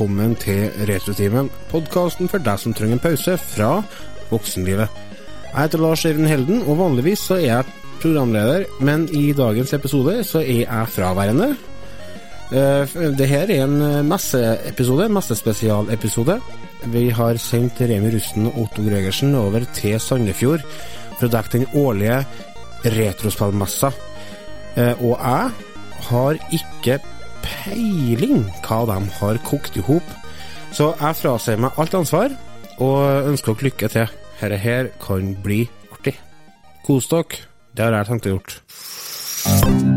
velkommen til Retrotimen, podkasten for deg som trenger en pause fra voksenlivet. Jeg heter Lars Even Helden, og vanligvis så er jeg programleder, men i dagens episode så er jeg fraværende. Eh, det her er en messeepisode, messespesialepisode. Vi har sendt Remi Rusten og Otto Gregersen over til Sandefjord for å dekke den årlige retrospillmessa. Eh, og jeg har ikke peiling hva de har kokt i hop. Så jeg frasier meg alt ansvar, og ønsker dere lykke til. Dette her kan bli artig. Kos dere. Det har jeg tenkt å gjort.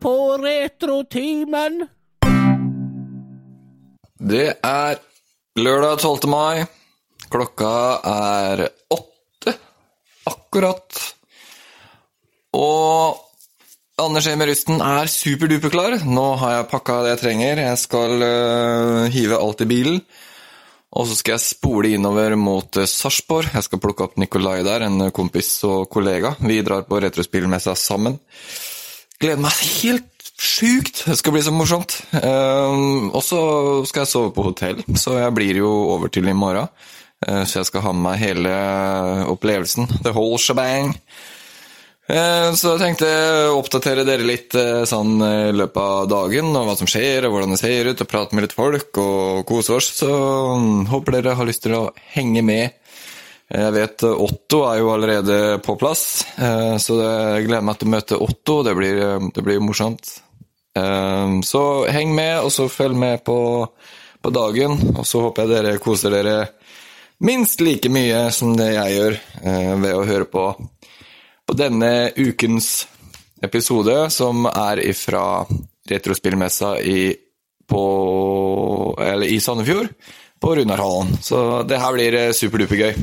På Retrotimen. Det er lørdag 12. mai. Klokka er åtte akkurat. Og Anders Emil Rusten er superduperklar. Nå har jeg pakka det jeg trenger. Jeg skal uh, hive alt i bilen. Og så skal jeg spole innover mot uh, Sarpsborg. Jeg skal plukke opp Nikolai der, en øh, kompis og kollega. Vi drar på retrospillmessa sammen. Gleder meg helt sjukt! Det skal bli så morsomt. Ehm, og så skal jeg sove på hotell, så jeg blir jo over til i morgen. Uh, så jeg skal ha med meg hele opplevelsen. The whole shebang. Eh, Så jeg tenkte å oppdatere dere litt eh, sånn i løpet av dagen, og hva som skjer, og hvordan det ser ut, og prate med litt folk, og kose oss. Så mm, håper dere har lyst til å henge med. Jeg vet eh, Otto er jo allerede på plass, eh, så jeg gleder meg til å møte Otto. Det blir, eh, det blir morsomt. Så heng med, og så følg med på, på dagen. Og så håper jeg dere koser dere minst like mye som det jeg gjør ved å høre på, på denne ukens episode, som er ifra Retrospillmessa i, på, i Sandefjord, på Runarhallen. Så det her blir superdupergøy.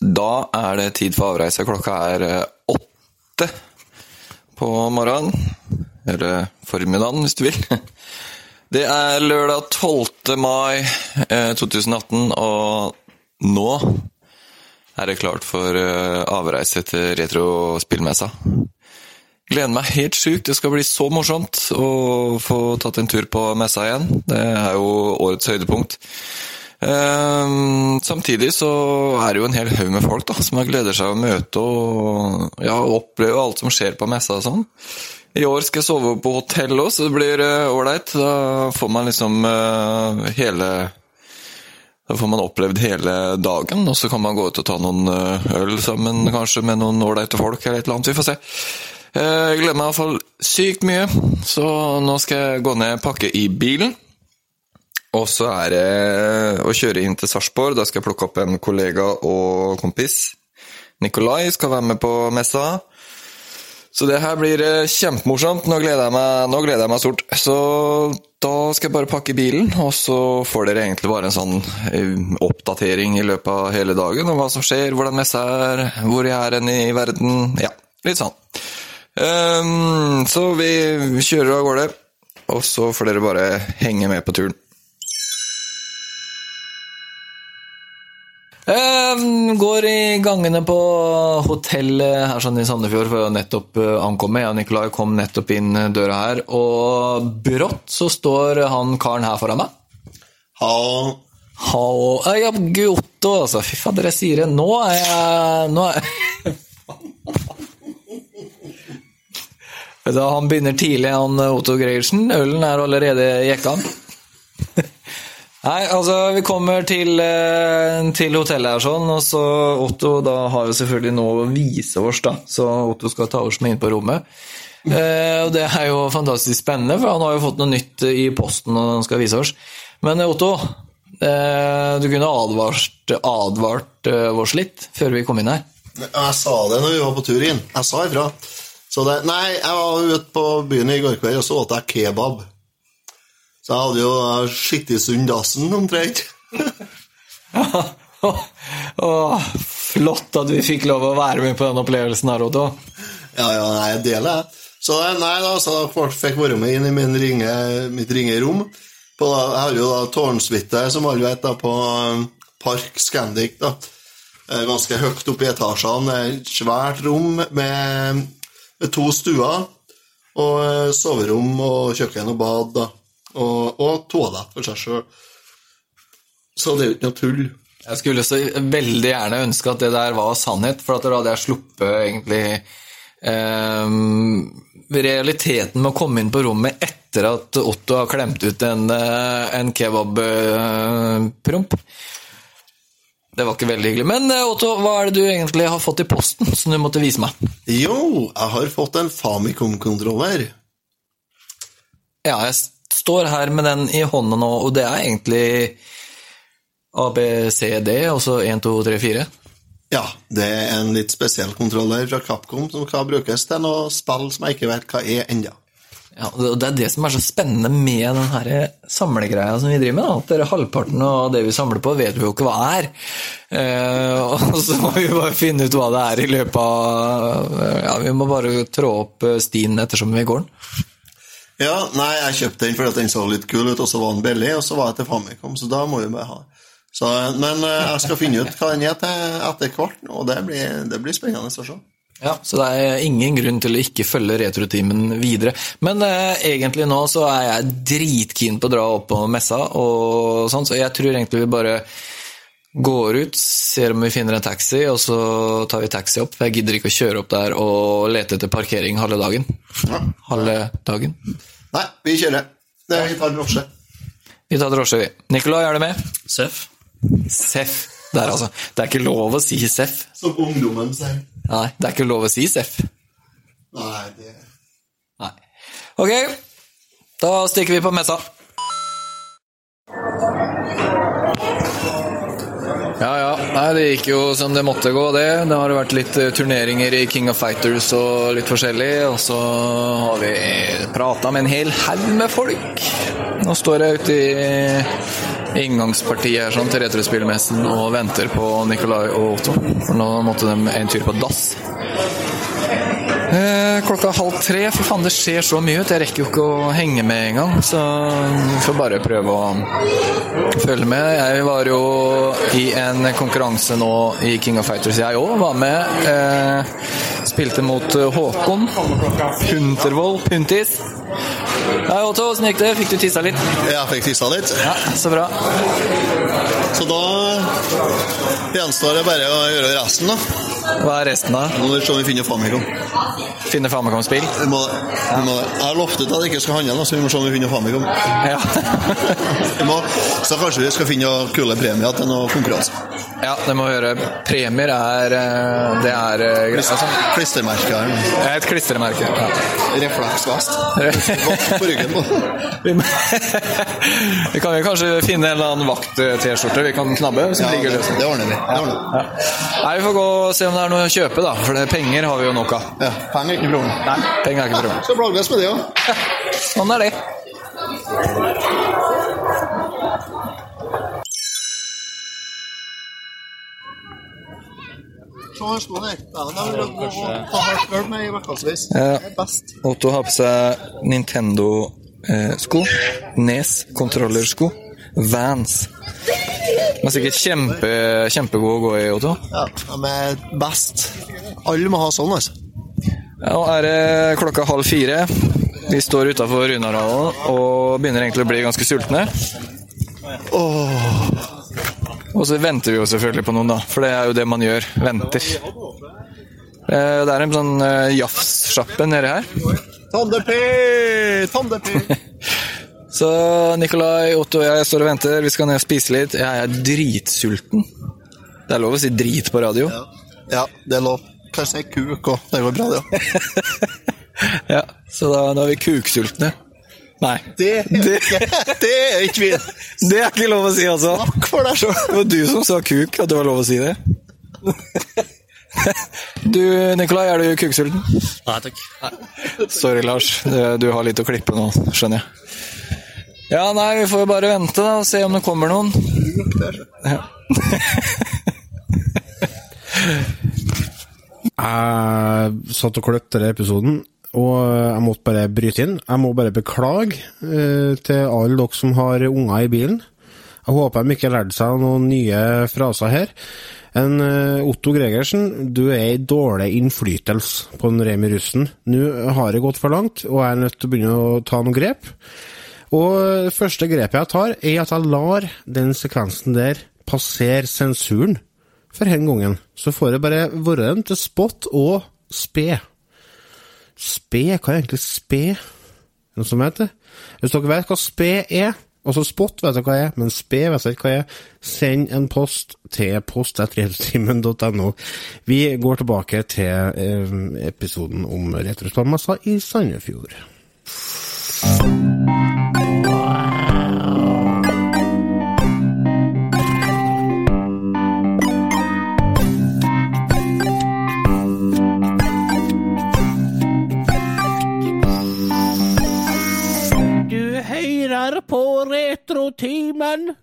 Da er det tid for avreise. Klokka er eh, åtte på morgenen. Eller formiddagen, hvis du vil. Det er lørdag 12. mai eh, 2018, og nå er det klart for eh, avreise til retrospillmessa. Gleder meg helt sjukt. Det skal bli så morsomt å få tatt en tur på messa igjen. Det er jo årets høydepunkt. Ehm, samtidig så er det jo en hel haug med folk da, som gleder seg å møte og ja, oppleve alt som skjer på messa og sånn. I år skal jeg sove på hotell òg, så det blir eh, ålreit. da får man liksom uh, hele Da får man opplevd hele dagen, og så kan man gå ut og ta noen eh, øl sammen kanskje med noen ålreite folk eller et eller annet. Vi får se. Eh, Jeg gleder meg iallfall sykt mye, så nå skal jeg gå ned og pakke i bilen. Og så er det å kjøre inn til Sarpsborg. Da skal jeg plukke opp en kollega og kompis. Nikolai skal være med på messa. Så det her blir eh, kjempemorsomt. Nå gleder jeg meg, nå gleder jeg meg stort. Så da skal jeg bare pakke bilen, og så får dere egentlig bare en sånn eh, oppdatering i løpet av hele dagen om hva som skjer, hvordan messa er, hvor jeg er hen i verden. Ja, litt sånn. Um, så vi kjører av gårde, og så får dere bare henge med på turen. Går i gangene på hotellet her sånn i Sandefjord for å nettopp eh, ankomme. Jeg og Nikolai kom nettopp inn døra her, og brått så står han karen her foran meg. Ha Hallo Ja, Giotto, altså. Fy fader, jeg sier det. Nå er jeg Nå er jeg Han begynner tidlig, han Otto Gregersen. Ølen er allerede jekka. Nei, altså, vi kommer til, eh, til hotellet her sånn, og så Otto da har jo selvfølgelig noe å vise oss, da. Så Otto skal ta oss med inn på rommet. Eh, og det er jo fantastisk spennende, for han har jo fått noe nytt i posten og han skal vise oss. Men eh, Otto, eh, du kunne advart, advart eh, oss litt før vi kom inn her. Jeg sa det når vi var på tur inn. Jeg sa ifra. Det, nei, jeg var ute på byen i går kveld, og så åt jeg kebab. Så jeg hadde jo skittet sund dassen omtrent. Åh, flott at vi fikk lov å være med på den opplevelsen her, Otto. Ja, ja, jeg deler, jeg. Så nei da, så jeg fikk være med inn i min ringe, mitt ringe rom. på, Jeg har jo da tårnsuite, som alle vet, da, på um, Park Scandic. da. Eh, Ganske høyt oppe i etasjene. Et svært rom med, med to stuer. Og eh, soverom og kjøkken og bad. da. Og, og toalett for seg sjøl. Så det er jo ikke noe tull. Jeg skulle så veldig gjerne ønske at det der var sannhet, for at da hadde jeg sluppet egentlig ehm, realiteten med å komme inn på rommet etter at Otto har klemt ut en, eh, en kebabpromp. Det var ikke veldig hyggelig. Men eh, Otto, hva er det du egentlig har fått i posten som du måtte vise meg? Jo, jeg har fått en Famicom-kontroller. Ja, jeg står her med den i hånda nå, og det er egentlig ABCD, altså 1, 2, 3, 4. Ja, det er en litt spesiell kontroller fra Capcom som kan brukes til noe spill som jeg ikke vet hva er ennå. Ja, og Det er det som er så spennende med den her samlegreia som vi driver med. at dere Halvparten av det vi samler på, vet vi jo ikke hva er. Eh, og så må vi bare finne ut hva det er i løpet av Ja, Vi må bare trå opp eh, stien ettersom vi går den. Ja, nei, jeg kjøpte den fordi den så litt kul ut, og så var den billig, og så var jeg til Famicom, så da må vi bare ha. Så, men eh, jeg skal finne ut hva den er til etter hvert, og det blir, det blir spennende å se. Ja, Så det er ingen grunn til å ikke følge retrotimen videre. Men eh, egentlig nå så er jeg dritkeen på å dra opp på messa, og sånn, så jeg tror egentlig vi bare går ut, ser om vi finner en taxi, og så tar vi taxi opp. Jeg gidder ikke å kjøre opp der og lete etter parkering halve dagen. Ja. Halve dagen. Nei, vi kjører. Det er vi tar drosje. Vi tar drosje, vi. Nikolai, er du med? Seff. Seff. Der, altså. Det er ikke lov å si Seff. Som ungdommen sier. Nei, det er ikke lov å si Seff. Nei, det Nei. Ok, da stikker vi på messa. Nei, det gikk jo som det måtte gå, det. Det har vært litt eh, turneringer i King of Fighters og litt forskjellig. Og så har vi prata med en hel haug med folk. Nå står jeg ute i inngangspartiet her sånn, til Retrospillmessen og venter på Nikolai og Otto. For nå måtte de en tur på dass. Eh, klokka halv tre. Fy faen, det skjer så mye ut. Jeg rekker jo ikke å henge med engang. Så vi får bare prøve å følge med. Jeg var jo i en konkurranse nå i King of Fighters, jeg òg. Var med. Eh, spilte mot Håkon Puntervold. Puntis. Hei, Otto. Åssen gikk det? Fikk du tissa litt? Jeg fikk tissa litt. Ja, så bra. Så da gjenstår det bare å gjøre resten, da. Hva er resten, da? Nå må vi se om vi finner Famicom. Finne Famicom-spill? Vi må, vi må, jeg har lovt at jeg ikke skal handle, så vi må se om vi finner Famicom. Ja. Må, så kanskje vi skal finne kule premier til noe konkurranse. ja, det må vi gjøre. Premier er eh, Det er eh, greit. Altså, Klistremerke et klistremerke. Ja. Refleksvest. På ryggen. Vi kan jo kanskje finne en eller annen vakt-T-skjorte vi kan knabbe. Ja, det, det ordner vi. Det ordner. Ja. Nei, Vi får gå og se om det er noe å kjøpe, da. For det, penger har vi jo nok av. Ja, penger er ikke problem. Nei, penger er ikke problem. Skal plages med det òg. Sånn er det. Se her står det. Ta hardcore med i ukevis. Ja. Det er best. Otto har på seg Nintendo-sko. Nes kontrollersko. Vans. Den er sikkert kjempe, kjempegod å gå i, Otto. Ja, de er best. Alle må ha sånn, altså. Ja, Nå er det klokka halv fire. Vi står utafor Runarhallen og begynner egentlig å bli ganske sultne. Og så venter vi jo selvfølgelig på noen, da. For det er jo det man gjør. Venter. Eh, Det er en sånn eh, jafssjappe nedi her. Tande-P! Tande-P! Så Nikolai, Otto og jeg står og venter. Vi skal ned og spise litt. Jeg er dritsulten. Det er lov å si drit på radio. Ja. ja, det er lov. Kanskje jeg er kuk òg. Det går bra, det òg. Ja, Så da, da er vi kuksultne. Nei. Det, Det- det er ikke vi. Det er ikke lov å si, altså. Takk for deg sjøl. Det var du som sa kuk, at det var lov å si det. Du, Nikolai, er du kuksulten? Nei takk. Sorry, Lars. Du, du har litt å klippe nå, skjønner jeg. Ja, nei, vi får jo bare vente da, og se om det kommer noen. Ja. Jeg satt og kløtte i episoden. og jeg måtte bare bryte inn. Jeg må bare beklage eh, til alle dere som har unger i bilen. Jeg håper de ikke lærte seg noen nye fraser her. En eh, Otto Gregersen, du er i dårlig innflytelse på en Remi Russen. Nå har det gått for langt, og jeg er nødt til å begynne å ta noen grep. Og det første grepet jeg tar, er at jeg lar den sekvensen der passere sensuren for den gangen. Så får jeg bare være den til spot og spe. Spe? Hva er egentlig spe? Noen som vet det? Hvis dere vet hva spe er, altså spot vet dere hva er, men spe vet dere ikke hva er, send en post til post.retrotimen.no. Vi går tilbake til eh, episoden om retrospillmessa i Sandefjord. Hører på Retrotimen.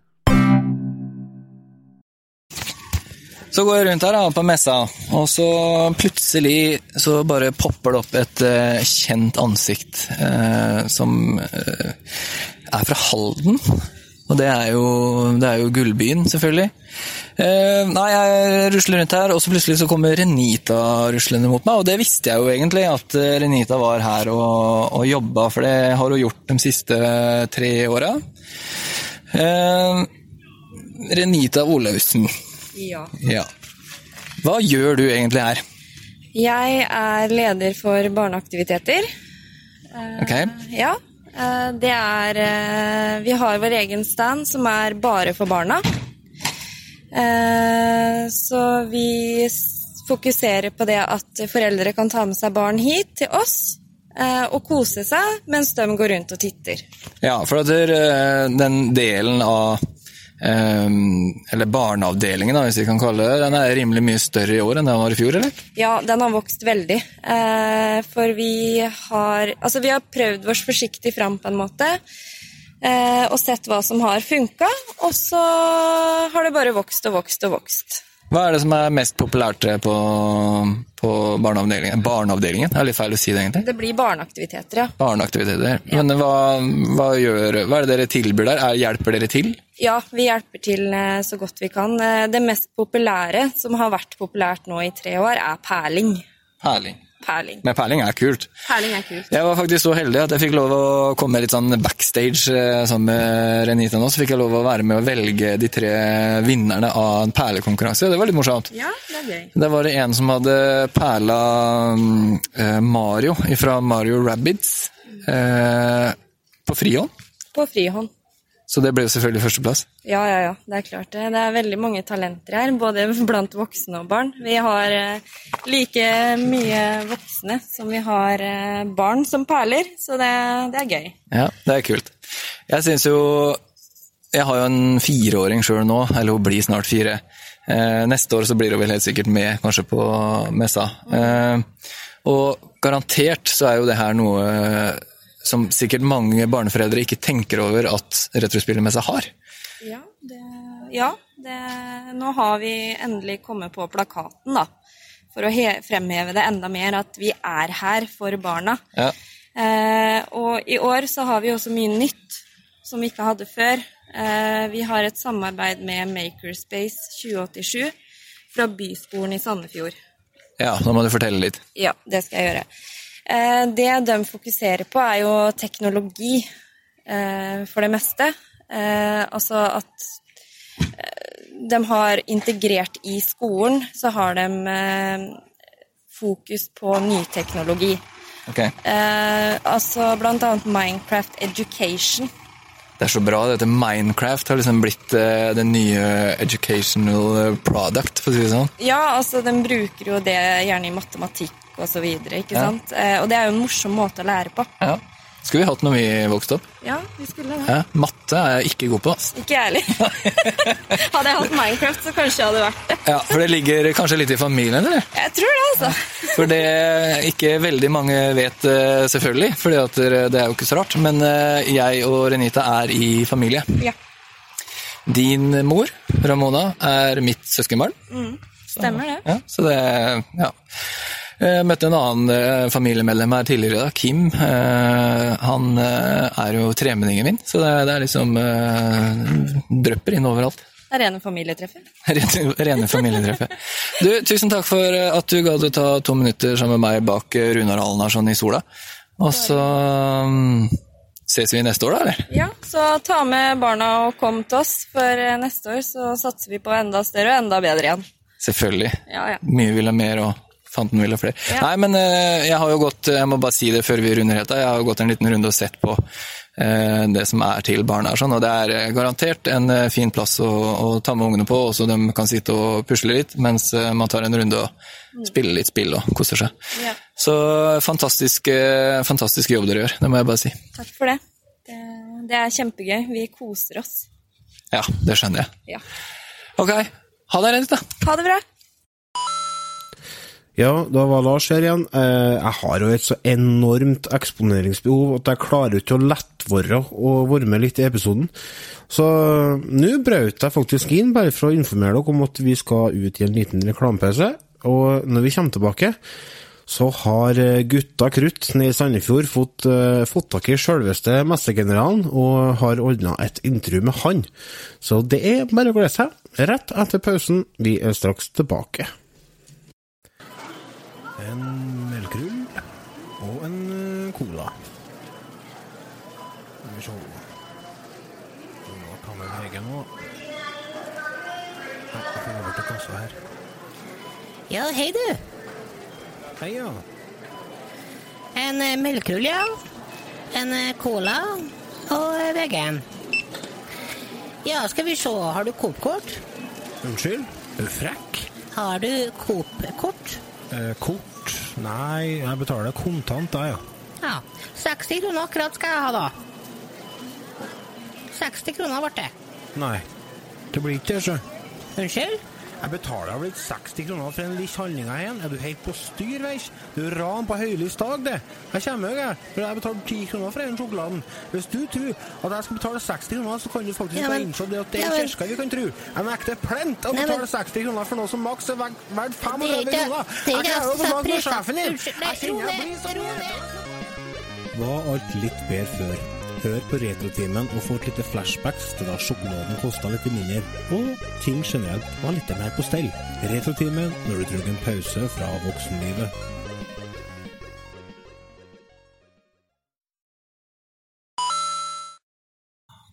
Så går jeg rundt her på messa, og så plutselig så bare popper det opp et eh, kjent ansikt eh, som eh, er fra Halden. Og det er jo, det er jo Gullbyen, selvfølgelig. Eh, nei, jeg rusler rundt her, og så plutselig så kommer Renita ruslende mot meg. Og det visste jeg jo egentlig, at eh, Renita var her og, og jobba, for det har hun gjort de siste tre åra. Eh, Renita Olaussen. Ja. Ja. Hva gjør du egentlig her? Jeg er leder for barneaktiviteter. Ok, Ja. Eh, Det er eh, Vi har vår egen stand som er bare for barna. Eh, Så vi fokuserer på det at foreldre kan ta med seg barn hit til oss og kose seg mens de går rundt og titter. Ja, for at den delen av Eller barneavdelingen, hvis vi kan kalle det den er rimelig mye større i år enn den var i fjor, eller? Ja, den har vokst veldig. Eh, for vi har Altså, vi har prøvd oss forsiktig fram på en måte. Eh, og sett hva som har funka. Og så har det bare vokst og vokst og vokst. Hva er det som er mest populært på, på barneavdelingen? Barneavdelingen, det er litt feil å si det, egentlig. Det blir barneaktiviteter, ja. Barneaktiviteter. Men hva, hva, gjør, hva er det dere tilbyr der? Er, hjelper dere til? Ja, vi hjelper til eh, så godt vi kan. Eh, Det mest populære, som har vært populært nå i tre år, er perling. Herlig. Perling. Men perling er kult. Perling er kult. Jeg var faktisk så heldig at jeg fikk lov å komme litt sånn backstage eh, sammen med Renita nå. Så fikk jeg lov å være med å velge de tre vinnerne av en perlekonkurranse. Det var litt morsomt. Ja, det er gøy. Det var det en som hadde perla mm, eh, Mario fra Mario Rabbids eh, på frihånd. På frihånd. Så det ble jo selvfølgelig førsteplass. Ja, ja, ja. Det er klart det. Det er veldig mange talenter her, både blant voksne og barn. Vi har eh, like mye voksne som vi har eh, barn som perler, så det, det er gøy. Ja, det er kult. Jeg syns jo Jeg har jo en fireåring sjøl nå, eller hun blir snart fire. Eh, neste år så blir hun vel helt sikkert med, kanskje på messa. Og garantert så er jo det her noe som sikkert mange barneforeldre ikke tenker over at Retrospillmessa har. Ja, det, ja det, nå har vi endelig kommet på plakaten, da. For å he fremheve det enda mer, at vi er her for barna. Ja. Eh, og i år så har vi også mye nytt som vi ikke hadde før. Eh, vi har et samarbeid med Makerspace 2087 fra Byskolen i Sandefjord. ja, nå må du fortelle litt. Ja, det skal jeg gjøre. Eh, det de fokuserer på, er jo teknologi eh, for det meste. Eh, altså at de har integrert i skolen, så har de fokus på ny teknologi. Ok. Eh, altså blant annet Minecraft Education. Det er så bra. Dette Minecraft har liksom blitt eh, det nye educational product, for å si det sånn. Ja, altså de bruker jo det gjerne i matematikk videre, ikke Ja. sant? Eh, og det er jo en morsom måte å lære på. Ja. Skulle vi hatt når vi vokste opp? Ja, vi skulle det. Ja. Matte er jeg ikke god på. ass. Ikke jeg heller. hadde jeg hatt Minecraft, så kanskje jeg hadde vært det. Ja, For det ligger kanskje litt i familien, eller? Jeg tror det, altså. For det ikke veldig mange vet, eh, selvfølgelig, for det er jo ikke så rart. Men eh, jeg og Renita er i familie. Ja, Din mor, Ramona, er mitt søskenbarn. stemmer det. Ja, så det Ja. Jeg møtte en annen eh, familiemedlem her tidligere, da, Kim. Eh, han eh, er jo tremenningen min, så det, er- liksom eh, drypper inn overalt. Det er rene familietreffet. Rene, rene familietreffet. Du, tusen takk for eh, at du gadd å ta to minutter sammen med meg bak eh, Runar Alnarsson sånn i sola. Og så mm, ses vi neste år, da, eller? Ja, så ta med barna og kom til oss, for eh, neste år så satser vi på enda større og enda bedre igjen. Selvfølgelig. Ja, ja. Mye vil ha mer, og Fanten ville flere. Ja. Nei, men eh, jeg har jo gått, jeg må bare si det før vi runder helt av, jeg har jo gått en liten runde og sett på eh, det som er til barna og sånn, og det er eh, garantert en eh, fin plass å, å ta med ungene på, så de kan sitte og pusle litt, mens eh, man tar en runde og spiller litt spill og koser seg. Ja. Så fantastisk, eh, fantastisk jobb dere gjør, det må jeg bare si. Takk for det. det. Det er kjempegøy. Vi koser oss. Ja, det skjønner jeg. Ja. Ok, ha det rett da. Ha det bra. Ja, da var Lars her igjen. Eh, Jeg har jo et så enormt eksponeringsbehov at jeg klarer ikke å lette være å være med litt i episoden. Så nå brøt jeg faktisk inn, bare for å informere dere om at vi skal ut i en liten reklamepause. Og når vi kommer tilbake, så har eh, gutta krutt nede i Sandefjord fått, eh, fått tak i selveste messegeneralen og har ordna et intervju med han. Så det er bare å glede seg. Rett etter pausen. Vi er straks tilbake. En melkerull og en eh, cola. Skal vi se Nå tar vi VG nå. Ja, jeg får over til kassa her. Ja, hei du. Hei, ja. En eh, melkerull, ja. En eh, cola og VG-en. Ja, skal vi se. Har du Coop-kort? Unnskyld? Er du frekk? Har du Coop-kort? Eh, kort? Nei, jeg betaler kontant, da, ja. Ja. 60 kroner akkurat skal jeg ha, da. 60 kroner ble det. Nei. Det blir ikke det, sjø. Unnskyld? Jeg betaler vel 60 kroner for en liten handling av en. Er du helt på styr, veis? Det er ran på høylys dag, det. Jeg kommer jo, jeg. For jeg betaler 10 kroner for den sjokoladen. Hvis du tror at jeg skal betale 60 kroner, så kan du faktisk Ja, men- innse det at det er ja, men- kirka vi kan tro. Jeg nekter plent å betale 60 kroner for noe som maks er verd verdt Det er 35 kroner. det er Jeg ikke klarer å få jeg med sjefen din. Jeg kjenner jeg blir så Var alt litt bedre før? Hør på Retrotimen og få et lite flashbacks til da sjokoladen kosta litt mindre, og ting generelt var litt mer på stell. Retrotimen når du trenger en pause fra voksenlivet.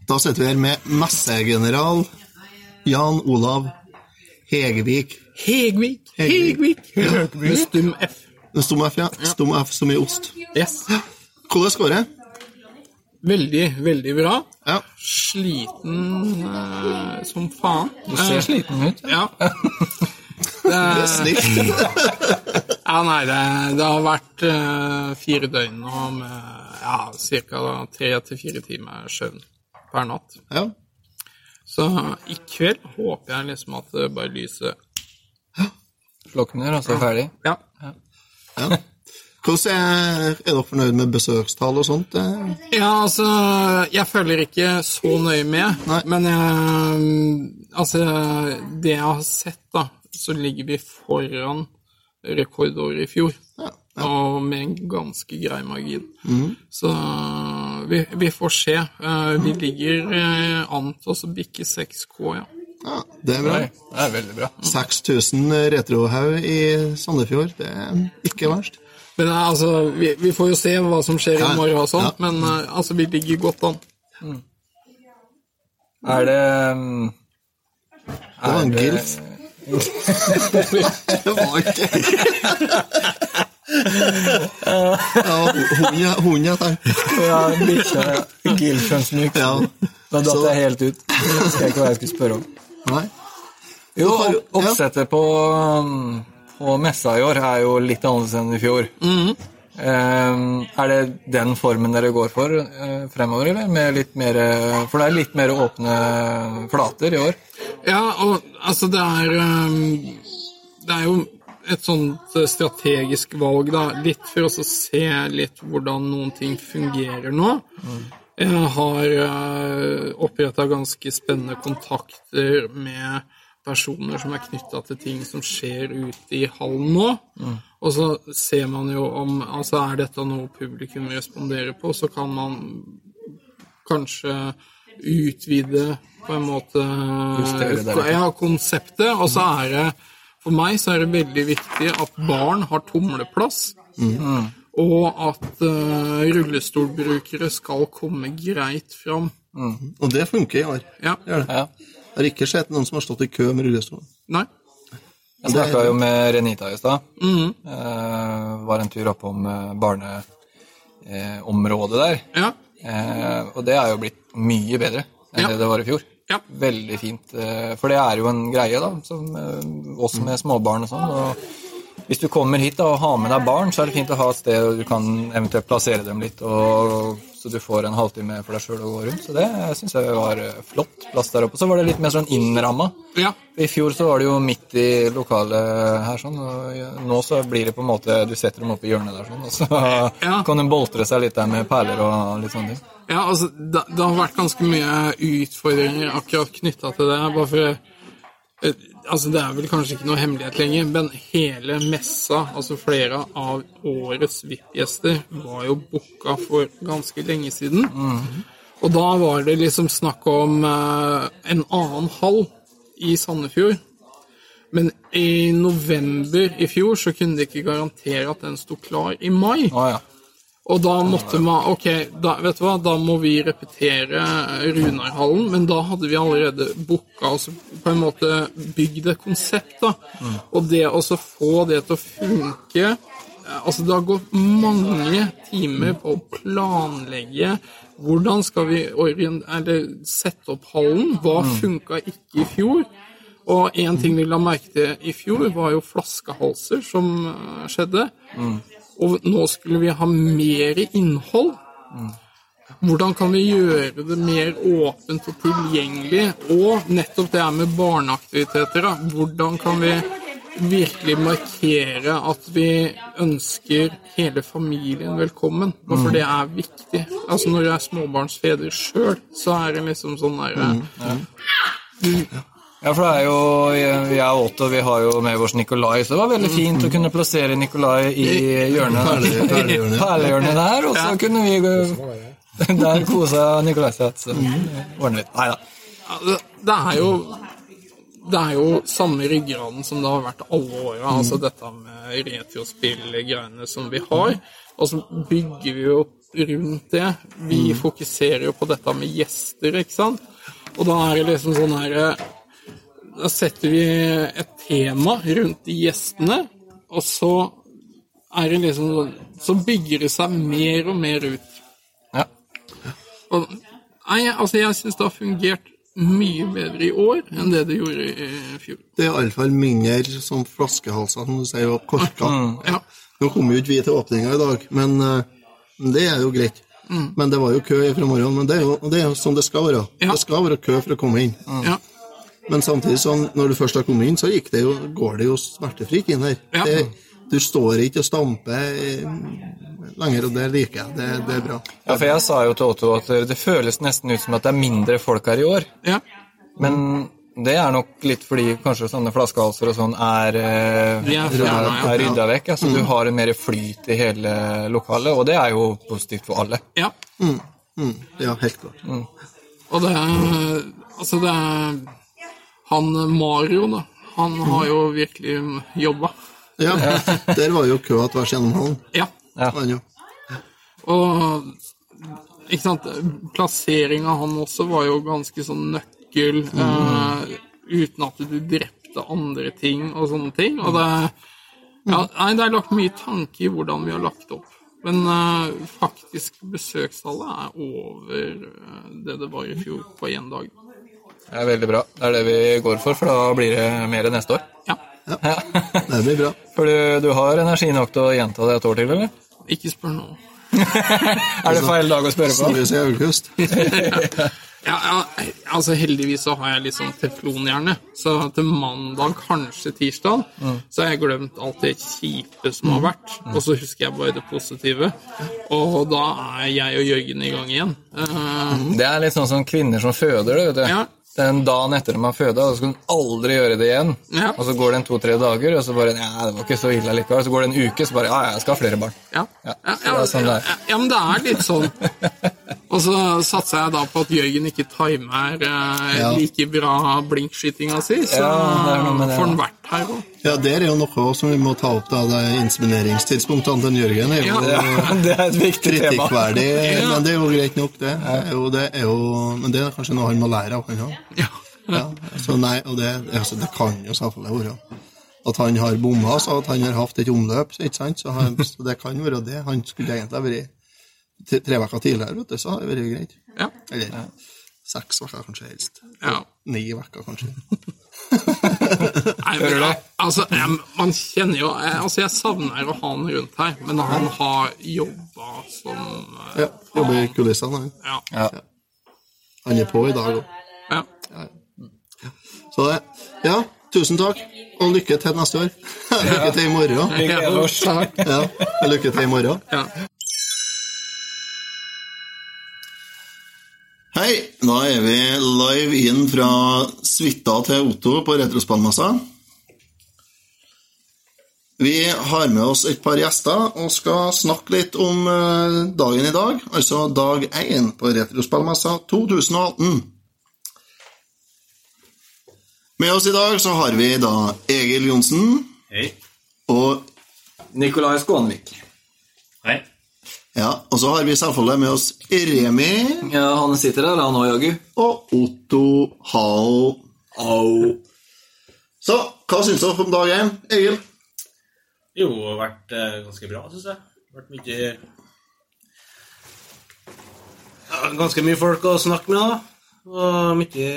Da sitter vi her med messegeneral Jan Olav Hegevik. Hegvik. Hegvik. Hegvik. Med stum F. Stum F, ja. Stum F som i ost. Yes. Hvordan går det? Veldig, veldig bra. Ja. Sliten eh, som faen. Du ser sliten ut. Ja. Det er snilt. Ja, nei, det, det har vært eh, fire døgn nå med ja, ca. tre til fire timer søvn per natt. Ja. Så i kveld håper jeg liksom at det bare lyser så er ferdig. Ja. ja. Hvordan er, er dere fornøyd med besøkstall og sånt? Eh, Ja, altså Jeg følger ikke så nøye med, Nei. men jeg, altså Det jeg har sett, da, så ligger vi foran rekordåret i fjor. Ja, Og med en ganske grei margin. Så vi, vi får se. Eh, Vi ligger eh, an til å bikke 6K, ja. ja, det er bra. Nei, det er veldig bra. 6000 retrohaug i Sandefjord, det er ikke verst. Men eh, altså, vi, vi får jo se hva som skjer Ja, i morgen og sånn, ja. men eh, altså, vi ligger godt an. Er det mm, Det var en gilf. Det var ikke Ja, hund, ja, hund, jeg tenkte. Ja, bikkja. Gilfen nyk. Ja. Da datt jeg helt ut. Jeg husker ikke hva jeg skulle spørre om. Nei. Jo, oppsettet på, på messa i år er jo litt annerledes enn i fjor. Mm. er det den formen dere går for uh, fremover, eller? Mer, uh, for det er litt mer åpne flater i år. Ja, og altså det er ehm, Det er jo et sånt eh, strategisk valg, da. Litt for oss å se litt hvordan noen ting fungerer nå. Jeg har oppretta ganske spennende kontakter med personer som er knytta til ting som skjer ute i hallen nå. Og så ser man jo om altså Er dette noe publikum responderer på, så kan man kanskje utvide på en måte det ja, konseptet. Og så er det For meg så er det veldig viktig at barn har tumleplass. Og at uh, rullestolbrukere skal komme greit fram. Og det funker i år. Ja. Gjør det. Ja. Jeg har ikke sett noen som har stått i kø med rullestol. Nei. Jeg snakka jo med Renita i stad. Mhm. Eh, var en tur oppom eh, barneområdet der. Ja. Eh, og det er jo blitt mye bedre enn Ja. det det var i fjor. Ja. Veldig fint. eh, For det er jo en greie, da, som eh, oss med småbarn og sånn. og Hvis du kommer hit da, og har med deg barn, så er det fint å ha et sted du kan eventuelt plassere dem litt, og, så du får en halvtime for deg sjøl å gå rundt. Så det syns jeg var eh, flott plass der oppe. Så var det litt mer sånn innramma. Ja. I fjor så var det jo midt i lokalet her, sånn, og nå så blir det på en måte Du setter dem opp i hjørnet der, sånn, og så Ja. kan de boltre seg litt der med perler og litt sånne ting. Ja, altså, det, det har vært ganske mye utfordringer akkurat knytta til det. Bare for eh, Altså, det er vel kanskje ikke noe hemmelighet lenger, men hele messa, altså flere av årets VIP-gjester, var jo booka for ganske lenge siden. Og da var det liksom snakk om eh, en annen hall i Sandefjord. Men i november i fjor så kunne de ikke garantere at den sto klar i mai. Å ja. Og da måtte man Ok, da, vet du hva, da må vi repetere Runarhallen, men da hadde vi allerede booka altså på en måte bygd et konsept, da. Og det å få det til å funke eh, Altså, det har gått mange timer på å planlegge hvordan skal vi eller sette opp hallen. Hva funka ikke i fjor? Og én ting vi la merke til i fjor, var jo flaskehalser som skjedde. skjedde. Og nå skulle vi ha mer innhold. Hvordan kan vi gjøre det mer åpent og tilgjengelig? Og nettopp det her med barneaktiviteter. Da. Hvordan kan vi virkelig markere at vi ønsker hele familien velkommen? Og for det er viktig. Altså Når jeg er småbarnsfeder sjøl, så er det liksom sånn derre Ja, for det er jo Jeg er Otto, vi har jo med oss Nikolai, så det var veldig fint å kunne plassere Nikolai i hjørnet. Perle- perlehjørnet. Der, og så kunne vi gå Der kosa Nikolai seg. Så ordne litt. Nei da. Det- er jo det er jo samme ryggraden som det har vært alle åra. Altså dette med retrospill-greiene som vi har. Og så bygger vi jo rundt det. Vi fokuserer jo på dette med gjester, ikke sant. Og da er det liksom sånn her Da setter vi et tema rundt de gjestene, og så er det liksom sånn Så bygger det seg mer og mer ut. Ja. Og, nei, altså jeg syns det har fungert mye bedre i år enn det det gjorde i fjor. Det er iallfall mindre som flaskehalser, som du sier, og korker. Ja. Nå kommer jo ikke vi til åpninga i dag, men eh, det er jo greit. Men det var jo kø fra morgenen. Men det er jo, det er jo sånn det skal være. Ja. Det skal være kø for å komme inn. ja. Men samtidig, sånn, når du først har kommet inn, så gikk det jo, går det jo smertefritt inn her. Ja. Det, du står ikke og stamper eh, lenger, og det liker jeg. Det, det er bra. ja, for jeg sa jo til Otto at det føles nesten ut som at det er mindre folk her i år. ja. Men det er nok litt fordi kanskje sånne flaskehalser og sånn er, eh, er er rydda vekk. Altså, Du har en mer flyt i hele lokalet, og det er jo positivt for alle. ja. Mm, ja, helt klart. Og det er Altså, det er Han Mario, da. Han har jo virkelig jobba. Ja, der var jo køa tvers gjennom hallen. Ja. ja. Og ikke sant, plasseringa han også var jo ganske sånn nøkkel, eh, uten at du drepte andre ting og sånne ting. Og det, ja, nei, det er lagt mye tanke i hvordan vi har lagt opp. Men eh, faktisk besøkstallet er over eh, det det var i fjor på én dag. Det er veldig bra. Det er det vi går for, for da blir det mer neste år. Ja. Ja. Det blir bra. For du, du har energi nok til å gjenta det et år til, eller? Ikke spør nå. Er det feil dag å spørre på? Snakkes i august. Ja, ja, altså Heldigvis så har jeg litt sånn teflonhjerne. Så til mandag, kanskje tirsdag, så har jeg glemt alt det kjipe som har vært. Og så husker jeg bare det positive. Og da er jeg og Jørgen i gang igjen. Uh, Det er litt sånn som kvinner som føder, det, vet du. Ja. Den dagen etter at man føda, og så skal hun aldri gjøre det igjen. Ja. Og så går det en to-tre dager, og så bare Ja, det var ikke så ille likevel. Så går det en uke, så bare Ja, jeg skal ha flere barn. Ja. Ja, Ja, ja sånn ja, ja, men det er litt sånn. Og så satser jeg da på at Jørgen ikke timer eh, like bra blinkskytinga si, så får han vært her òg. Ja, der er jo noe som vi må ta opp, da. Det er insemineringstidspunktene til Jørgen er jo Ja. Det er et viktig tema. kritikkverdig, Ja. men det er jo greit nok, det. det, er jo, det er jo, men det er kanskje noe han må lære av, han òg. Ja. Ja, så nei, og det, altså, det kan jo selvfølgelig være at han har bomma, så at han har hatt et omløp, ikke sant? Så, han, så det kan være det. Han skulle egentlig ha vært tre, tre uker tidligere, vet du, så hadde det vært greit. Ja. Eller seks uker, kanskje helst. ja. Ni uker, kanskje. Nei, men, altså, jeg, man kjenner jo jeg, Altså, jeg savner å ha han rundt her, men han har jobba som Ja, Jobber i kulissene, han. Ja. Ja. Han er på i dag òg. ja. Så det Ja, tusen takk, og lykke til neste år. lykke til i morgen. ja. Ja, lykke til i morgen. Hei, da er vi live inn fra suita til Otto på Retrospallmessa. Vi har med oss et par gjester og skal snakke litt om eh, dagen i dag, altså dag én på Retrospallmessa 2018. Med oss i dag så har vi da Egil Johnsen Hei. og Nikolai Skånvik. Hei. Ja, og så har vi selvfølgelig med oss Remi Ja, han sitter der, han òg, jaggu. og Otto Hao. Au. Så hva syns dere om dag én, Egil? Jo, det har vært eh, ganske bra, syns jeg. Det har vært mye ja, Ganske mye folk å snakke med, da. Og mye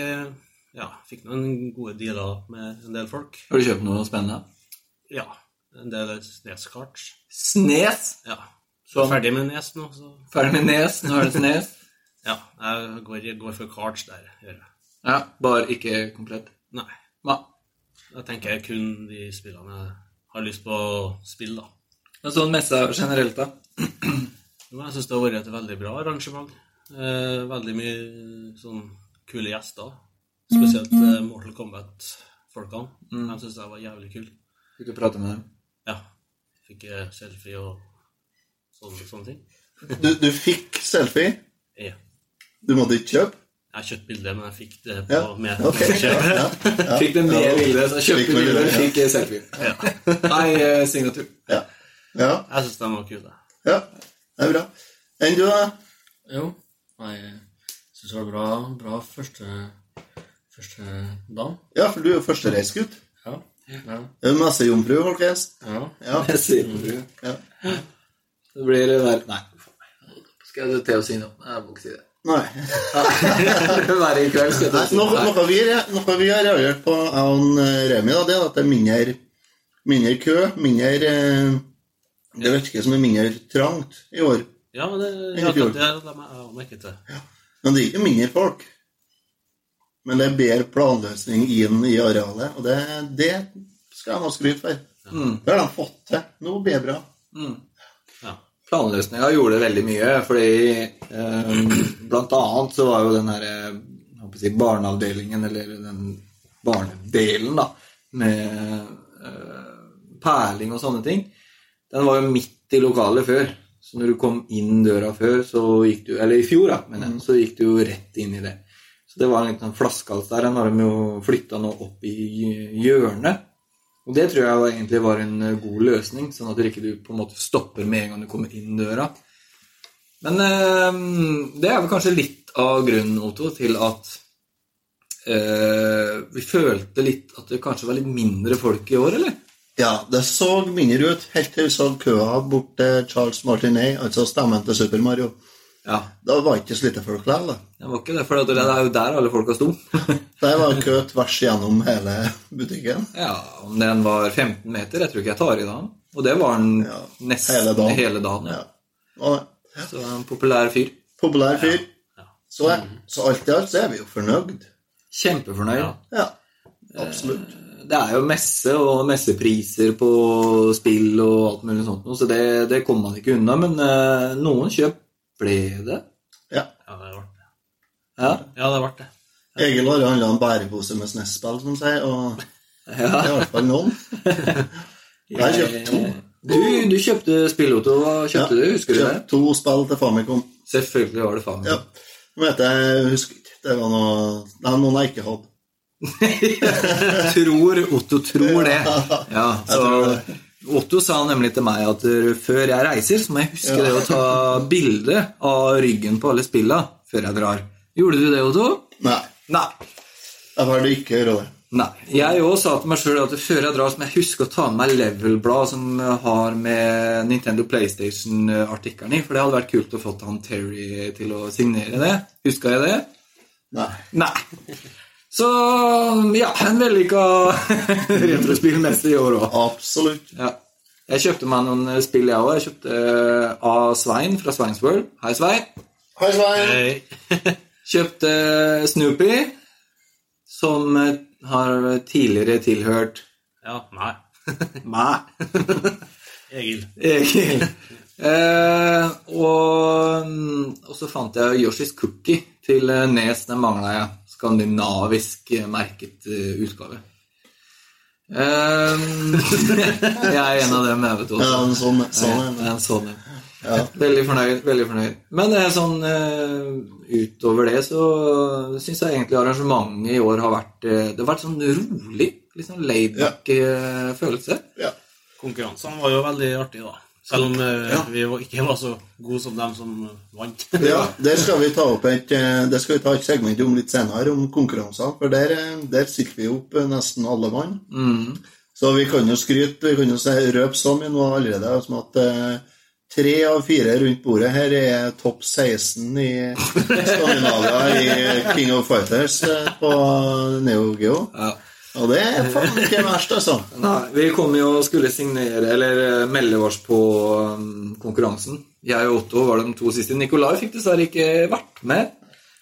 Ja, fikk noen gode dealer med en del folk. Har du kjøpt noe spennende? Ja. En del Snes-kart. Snes. Ja. Så ferdig med Nes nå, så Ferdig med nes. Nå er det Snes. Ja. Jeg går, går for cards der, gjør jeg. Ja, bare ikke komplett. Nei. Hva? Da tenker jeg kun de spillene jeg har lyst på å spille, da. Men sånn messe generelt, da? Jeg syns det har vært et veldig bra arrangement. Eh, veldig mye sånn kule gjester. Spesielt eh, Mortal Kombat-folkene. De syns jeg var jævlig kul. Fikk du prate med dem? Ja. Fikk eh, selfie og sånne, sånne ting. Du, du fikk selfie. Ja. Du måtte ikke kjøpe. Jeg har kjøpt bilde, men jeg fikk det på, Ja, med, ok. med kjøp. Ja, Fikk det med bildet, så jeg kjøpte bildet, ja. fikk selfie. Nei, eh, signatur. ja. ja, Jeg syns den var kule. ja. Det er bra. Enn du, da? Jo, jeg syns det var bra, bra første, første dag. Ja, for du er jo førstereisgutt. Ja. Ja. Messejomfru, folkens. ja. Ja. Messejomfru. ja. Det blir verre Nei. Skal jeg til å si noe? Jeg må ikke si det. Nei. Verre i kveld. skal jeg si. noe, noe, vi, noe vi har reagert på, jeg og eh, Remi, da, det er at det er mindre, mindre kø. Mindre eh, Det virker som det er mindre trangt i år. Ja, men det, ja, det la meg jeg merke til. Men det er ikke mindre folk. Men det er bedre planløsning inn i arealet, og det, det skal jeg nå skryte for. Det har de fått til. Nå blir det bra. Ja. Planløsninga gjorde veldig mye, fordi eh, blant annet så var jo den her jeg håper å si, barneavdelingen, eller den barnedelen, da, med eh, perling og sånne ting, den var jo midt i lokalet før. Så når du kom inn døra før, så gikk du Eller i fjor, da, men så gikk du jo rett inn i det. Så det var en liten flaskehals der. Den har de jo flytta nå opp i hjørnet. Og det tror jeg egentlig var en eh, god løsning, sånn at du ikke på en måte stopper med en gang du kommer inn døra. Men eh, det er vel kanskje litt av grunnen, Otto, til at eh, vi følte litt at det kanskje var litt mindre folk i år, eller? Ja, det så mindre ut helt til vi så køa bort til Charles Martinet, altså stemmen til Super Mario. Ja, Da var ikke så lite folk der. da. det var ikke det, for det er jo der alle folka sto. Der var kø tvers gjennom hele butikken. ja, om den var 15 meter, jeg tror ikke jeg tar i da. Og det var den Ja, nesten hele dagen. hele dagen. Ja. Ja. Og Så en populær fyr. populær fyr. Så, så alt i alt så er vi jo fornøyd. Kjempefornøyd. Ja, absolutt. Det er jo messe og messepriser på spill og alt mulig sånt, så det, det kommer man ikke unna. Men eh, noen kjøp ble det. Ja. Ja, det ble det. Ja. Ja, det ble det. Egil har jo handla en bærepose med SNES-spill, som sier, og det er i hvert fall noen. Jeg har kjøpt to. Du, du kjøpte spillotto. Hva kjøpte du? Husker du det? Kjøpt to spill til Famicom. Selvfølgelig var det Famicom. Ja. Nå vet jeg, jeg husker ikke. Det var noe, det er noen jeg ikke hadde. tror Otto tror det. Ja, så Otto sa nemlig til meg at uh, før jeg reiser, så må jeg huske det å ta bilde av ryggen på alle spilla før jeg drar. Gjorde du det, Otto? Nei, Nei. jeg valgte ikke å gjøre det. Nei. Jeg òg sa til meg sjøl at før jeg drar, så må jeg huske å ta med meg Level-blad som har med Nintendo PlayStation-artikkelen i, for det hadde vært kult å få han Terry til å signere det. Huska jeg det? Nei. Nei. Så ja, en vellykka retrospillmester i år òg. Absolutt. Ja. Jeg kjøpte meg noen spill, jeg òg. Jeg kjøpte A. av Svein fra Sveins World. Hei, Svein. Hei, Svein. Hei. Kjøpte Snoopy, som eh, har tidligere tilhørt Ja, nei. meg. Egil. Egil. Eh, og, mm, og så fant jeg Yoshis Cookie til eh, Nes. Den mangla jeg. Skandinavisk eh, merket eh, utgave. Um, jeg er en av dem, jeg, vet du. Ja, en sånn, sånn Ja, en. sånn. Ja. Veldig fornøyd. veldig fornøyd. Men er sånn eh, utover det så syns jeg egentlig arrangementet i år har vært eh, Det har vært sånn rolig, litt sånn laidback ja. følelse. Ja. Konkurransene var jo veldig artige, da. Selv om eh, Ja. vi ikke var så gode som dem som vant. ja, der skal vi ta opp et eh, Det skal vi ta et segment om litt senere, om konkurranser. For der, eh, der sitter vi opp eh, nesten alle mann. Mm. Så vi kan jo skryte, vi kan jo røpe så mye nå allerede som at eh, tre av fire rundt bordet her er topp 16 i Skandinavia i King of Fighters eh, på Neo Geo. Ja. Og det er faen ikke verst, altså. Nei, vi kom jo og skulle signere, eller eh, melde oss på um, konkurransen. Jeg og Otto var de to siste. Nikolai fikk dessverre ikke vært med.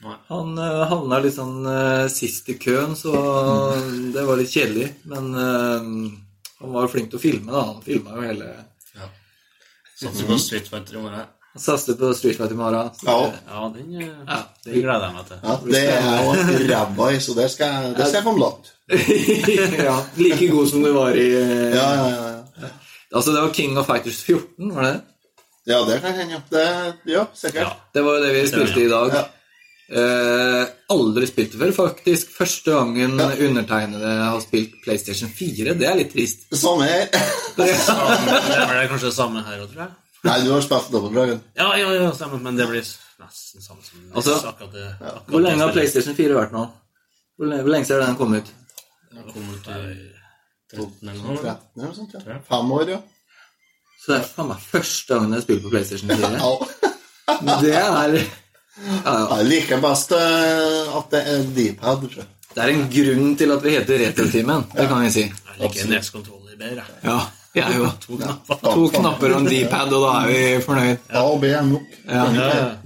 Nei. Han uh, havna litt sånn uh, sist i køen, så det var litt kjedelig. Men uh, han var jo flink til å filme, da. Han filma jo hele ja. Satser på Street Fighter i morgen. Han satset på Street Fighter i morgen. Ja. det- Ja, den, Ja, den gleder jeg meg til. Ja, det er jeg ræva i, så det skal, det skal jeg få lat. Ja, like god som du var i eh, Ja, ja, ja, ja. Altså, det var King of Fighters 14, var det det? Ja, det kan hende, ja. Det, ja, sikkert. Ja. Det var jo det vi spilte i dag. Ja. Eh, aldri spilt før, faktisk. Første gangen Ja. undertegnede har spilt PlayStation 4. Det er litt trist. Samme her. Samme, det blir kanskje det samme her òg, tror jeg. Nei, du har spilt Dobbeltdragen. Ja, ja, ja, stemmer, men det blir nesten samme som Altså, akkurat det. akkurat Hvor lenge har. PlayStation 4 vært nå? Hvor lenge, hvor lenge siden har den kommet ut? Den kom ut i 13 eller noe. 13 eller sånt, ja. Fem år, ja. Så det er faen meg første gangen jeg spiller på PlayStation 4. Det er ja, ja. Jeg liker best eh, at det er deephead. tror jeg. Det er en grunn til at vi heter Retrotimen. Det kan vi si. Jeg liker NES-kontroller bedre. jeg. Ja, jeg jo. To knapper. To knapper og en D-pad, og da er vi fornøyd. Ja, og B er nok.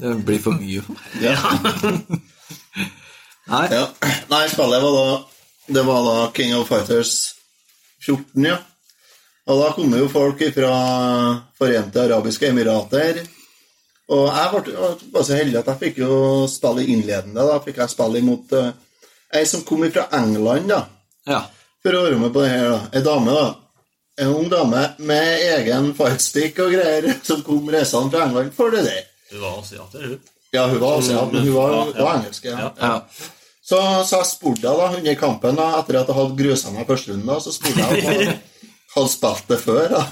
Det blir for mye for meg. Nei. Nei, spillet var da Det var da King of Fighters 14, ja. Og da kom jo folk fra Forente arabiske emirater. Og jeg var så heldig at jeg fikk jo spille innledende. Da fikk jeg spille imot uh, ei som kom fra England, da. Ja. For å være med på det her, da. Ei dame, da. En ung dame med egen fightstick og greier, som kom reisende fra England for det der. Hun var asiater, hun. Ja, hun var asiat, men hun var, Ja, ja. var engelsk. Ja. ja. Så, så jeg spurte da, under kampen, da, etter at jeg hadde grusa meg første runden, da, så spurte jeg om hun hadde spilt det før. Da.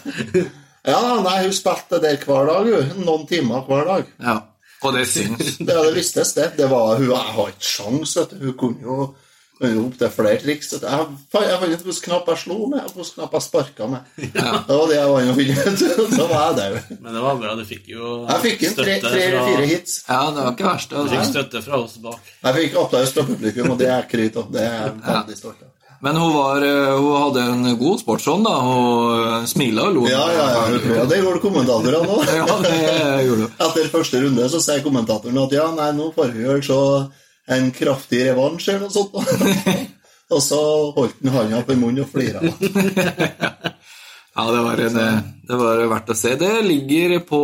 Ja, nei, hun spilte det der hver dag, hun. Noen timer hver dag. ja. Og det syns. Det, det vistes det. det var, hun jeg har ikke sjans, vet du. Hun kunne jo jo opp til flere triks. Jeg jeg fant ikke hvilken knapp jeg slo med, og hvilken knapp jeg sparka med. Det var det jeg var inne og finne ut. Da var jeg der. Men det var bra. Du fikk jo Jeg fikk inn tre, tre eller fire hits. Ja, det var ikke verst. Du fikk Altså. støtte fra oss bak. Jeg fikk applaus fra publikum, og det er kryt av. Det er jeg veldig stolt av. Men hun, var, eh, hun hadde en god sportsånd, da. Hun smila og lo. Ja, ja, ja. ja det gjorde kommentatorene òg. Ja, det gjorde hun. Etter første runde så sier kommentatoren at ja, nei, nå får vi vel se en kraftig revansj eller noe sånt. og så holdt han handa på munnen og flira. Ja, det var en, Det var verdt å se. Det ligger på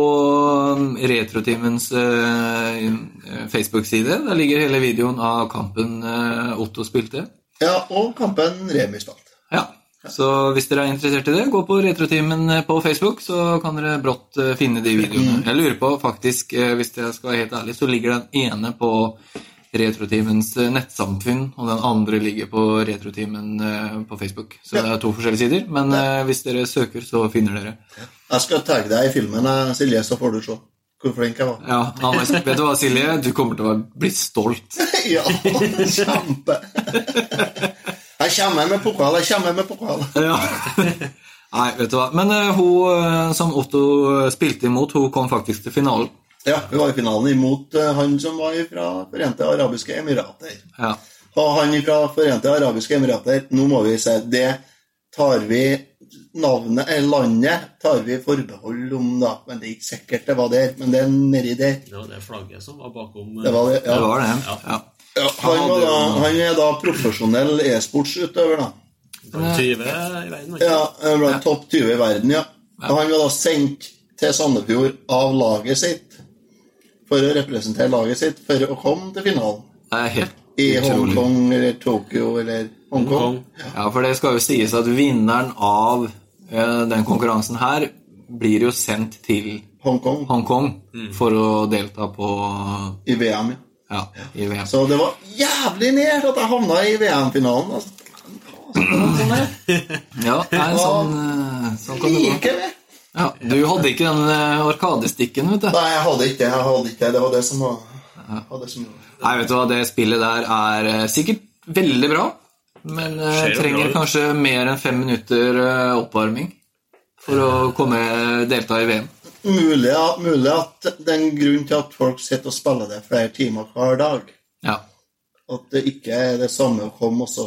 Retrotimens eh, Facebook-side. Der ligger hele videoen av kampen eh, Otto spilte. Ja, og kampen Remi spilte. Ja, Så hvis dere er interessert i det, gå på Retrotimen eh, på Facebook, så kan dere brått finne de videoene. Jeg lurer på, faktisk, hvis jeg skal være helt ærlig, så ligger den ene på Retrotimens eh, nettsamfunn, og den andre ligger på Retrotimen eh, på Facebook. Så det er to forskjellige sider, men eh, hvis dere søker, så finner dere. Jeg skal tagge deg i filmen, Silje, så får du se hvor flink jeg var. Ja, Anders, vet du hva, Silje? Du kommer til å bli stolt. ja, kjempe! Jeg kommer med pokal, jeg kommer med pokal. Ja. Nei, vet du hva. Men uh, hun som Otto spilte imot, hun kom faktisk til finalen. Ja, vi var i finalen imot eh, han som var fra Forente arabiske emirater. Ja. Og han fra Forente arabiske emirater, nå må vi si det tar vi navnet, eller landet tar vi forbehold om, da. Men det er ikke sikkert det var der. Men det er nedi der. Det var det flagget som var bakom Det var det, ja. Det var det. Ja. Ja. Ja, han, var da, han er da profesjonell e-sportsutøver, da. Blant 20 i verden. Ikke? Ja, eh, blant topp 20 i verden, ja. Og han var da sendt til Sandefjord av laget sitt for å representere laget sitt for å komme til finalen. Det er helt I. Hongkong eller Tokyo eller Hongkong. Hongkong. Ja, for det skal jo sies at vinneren av eh, den konkurransen her blir jo sendt til Hongkong Hongkong for å delta på i VM. ja. ja, i VM. Så det var jævlig nært at jeg havna i VM-finalen. Altså. Sånn det. Ja, nei, sånn, sånn kan det gå. Det. Ja, du hadde ikke den eh, arkadestikken, vet du. Nei, jeg hadde ikke det. Jeg hadde ikke det. Det var det som var, det som Nei, vet du hva, det spillet der er eh, sikkert veldig bra, men eh, trenger kanskje mer enn fem minutter oppvarming for å komme delta i VM. mulig, at- mulig at den grunnen til at folk sitter og spiller det flere timer hver dag, Ja. at det ikke er det samme å komme og se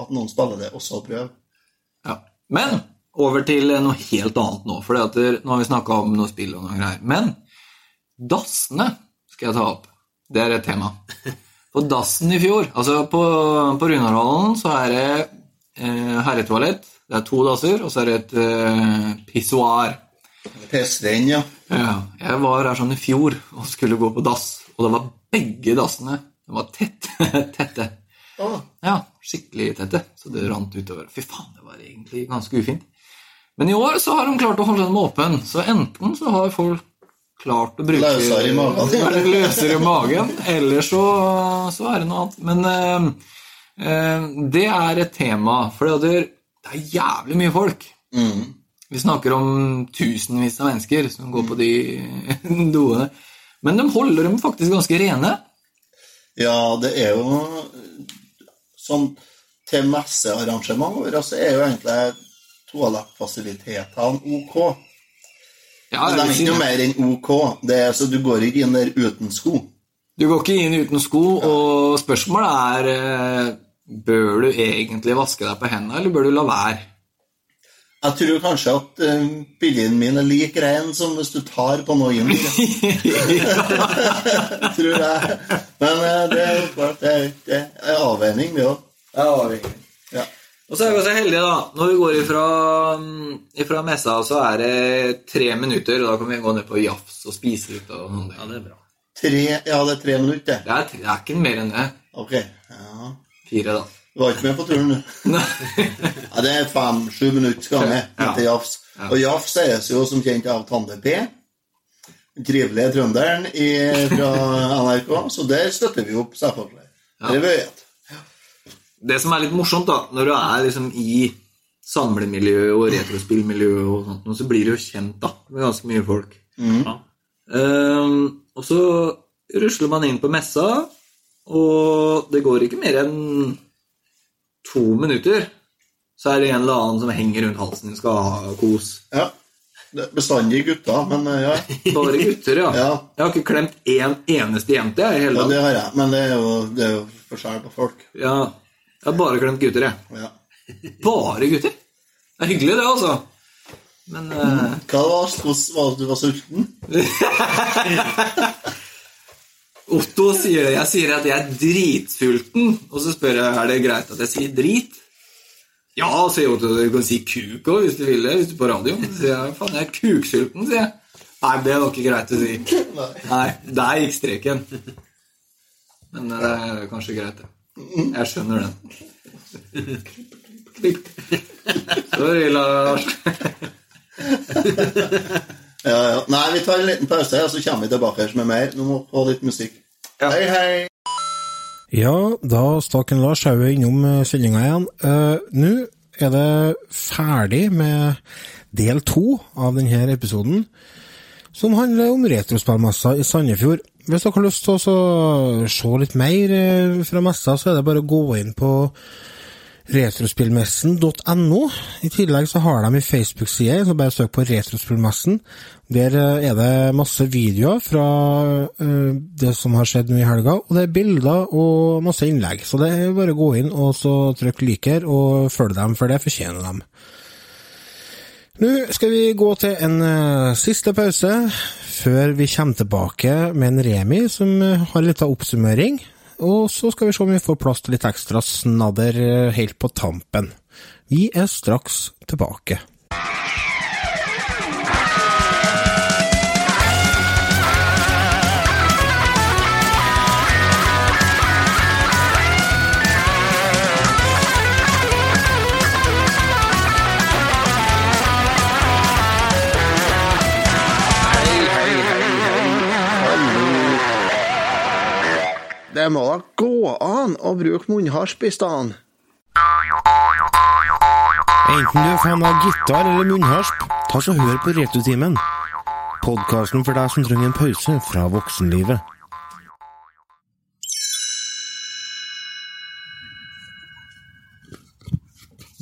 at noen spiller det, og så prøve. Ja. Men over til noe helt annet nå. For nå har vi snakka om noe spill og noe greier. Men dassene skal jeg ta opp. Det er et tema. På dassen i fjor, altså på, på Runarhallen, så er det eh, herretoalett. Det er to dasser, og så er det et eh, pissoar. Pissrenn, ja. Ja, jeg var her sånn i fjor og skulle gå på dass, og det var begge dassene. De var tett, tette. Oh. Ja, skikkelig tette, så det rant utover. Fy faen, det var egentlig ganske ufint. Men i år så har de klart å holde dem åpen, så enten så har folk klart å bruke Løsere i magen. Løser Løsere i magen, eller så, så er det noe annet. Men eh, eh, det er et tema, for det er, det er jævlig mye folk. mm. Vi snakker om tusenvis av mennesker som går på de doene. Men de holder dem faktisk ganske rene. Ja, det er jo sånn Til messearrangementet vårt så er jo egentlig toalettfasilitetene ok. Ja, Men de er ikke noe mer enn ok. Det er, så du går ikke inn der uten sko. Du går ikke inn uten sko, og spørsmålet er eh, Bør du egentlig vaske deg på hendene, eller bør du la være? Jeg tror kanskje at uh, biljen min er like rein som hvis du tar på noe inn. tror jeg. Men uh, det er jo klart, det er, det er avveining, det òg. Ja. Og så er vi også heldige, da. Når vi går ifra, mm, ifra messa, så er det tre minutter, og da kan vi gå ned på Jafs og spise litt. og ting. Ja, det er bra. Tre, ja, det er tre minutter. Det er, det er ikke mer enn det. Ok. Ja. Fire, da. Du var ikke med på turen, du? Ja, det er fem-sju minutter skal med Ja. til Jafs. Ja. Og Jafs eies jo som kjent av Tande P. Den Trivelige trønderen i, fra NRK. Så der støtter vi opp, selvfølgelig. Ja. Det vet Det som er litt morsomt, da, når du er liksom i samlemiljø og retrospillmiljø og sånt, så blir du jo kjent da, med ganske mye folk. Ja. Um, og så rusler man inn på messa, og det går ikke mer enn to minutter, så er det en eller annen som henger rundt halsen din skal ha kos. Ja. Bestandig gutter, men eh, ja. Bare gutter, ja. Ja. Jeg har ikke klemt én eneste jente jeg, hele ja det har jeg. Men det er jo, det er jo forskjell på folk. Ja, jeg har bare klemt gutter, jeg. Ja. Bare gutter? Det er hyggelig, det, altså. Men uh... Hva var det? Hvordan det du var sulten? Otto sier Jeg sier at jeg er dritsulten, og så spør jeg er det greit at jeg sier drit. Ja, sier Otto. du kan si kuk òg, hvis du vil det, hvis du på radio. Så sier jeg faen, jeg er kuksulten, sier jeg. Nei, det er nok ikke greit å si. Nei, der gikk streken. Men eh, det er kanskje greit, det. Jeg skjønner den. Klipp. Sorry, Lars. Ja, ja. Nei, vi tar en liten pause, og så kommer vi tilbake med mer. Nå må vi få litt musikk. Hei, hei! Ja, da stakk en Lars Haue innom eh, sendinga igjen. Uh, Nå er det ferdig med del to av denne episoden, som handler om retrospillmessa i Sandefjord. Hvis dere har lyst til å se litt mer eh, fra messa, så er det bare å gå inn på retrospillmessen.no. I tillegg så har de en Facebook-side, så bare søk på Retrospillmessen. Der eh, er det masse videoer fra eh, det som har skjedd nå i helga, og det er bilder og masse innlegg. Så det er bare å gå inn og så trykke liker, og følg dem, for det fortjener dem. Nå skal vi gå til en eh, siste pause, før vi kommer tilbake med en Remi som eh, har litt liten oppsummering. Og så skal vi se om vi får plass til litt ekstra snadder eh, helt på tampen. Vi er straks tilbake. Det må da gå an å bruke munnharp i stedet. Enten du er fan av gitar eller munnharsp, ta så hør på Retrotimen. Podkasten for deg som trenger en pause fra voksenlivet.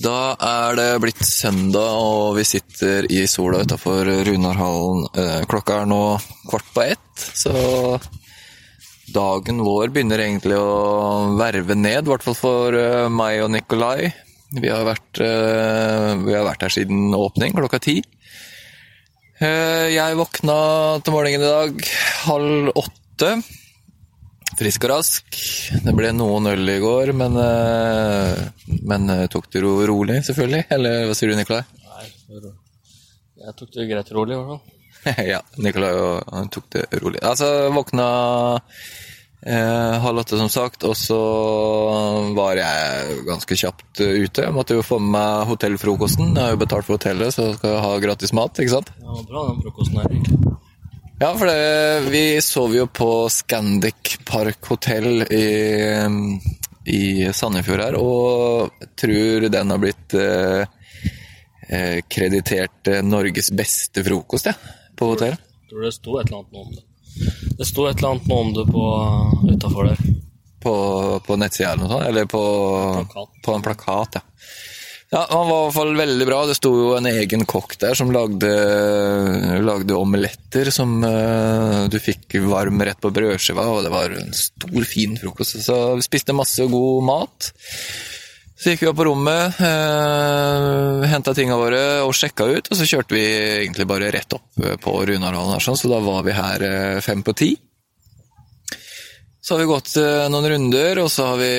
Da er det blitt søndag, og vi sitter i sola utafor Runarhallen. Eh, Klokka er nå kvart på ett, så dagen vår begynner egentlig å verve ned, i hvert fall for eh, meg og Nikolai. Vi har vært, eh, vi har vært her siden åpning, klokka ti. Eh, Jeg våkna til morgenen i dag halv åtte. Frisk og rask. Det ble noen øl i går, men, men tok det ro rolig, selvfølgelig. Eller hva sier du, Nikolai? Nei, jeg tok det greit rolig, i hvert fall. ja, Nicolay tok det rolig. Altså, våkna eh, halv åtte, som sagt, og så var jeg ganske kjapt eh, ute. Jeg måtte jo få med meg hotellfrokosten. Jeg har jo betalt for hotellet, så skal jeg ha gratis mat, ikke sant? Ja, bra den frokosten her. Ja, for det, vi sov jo på Scandic Park hotell i, i Sandefjord her, og jeg tror den har blitt eh, eh, kreditert eh, Norges beste frokost, ja, på hotellet? Jeg tror det sto et eller annet noe om det. Det sto et eller annet noe om det på utafor der. På, på nettsida eller noe sånt, eller på, Plakat. på en plakat, ja. Ja, Han var i hvert fall veldig bra. Det sto jo en egen kokk der som lagde, lagde omeletter som uh, du fikk varm rett på brødskiva, og det var en stor, fin frokost. Så vi spiste masse god mat. Så gikk vi opp på rommet, eh, henta tinga våre og sjekka ut, og så kjørte vi egentlig bare rett opp eh, på Runarhallen sånn, så da var vi her eh, fem på ti. Så har vi gått eh, noen runder, og så har vi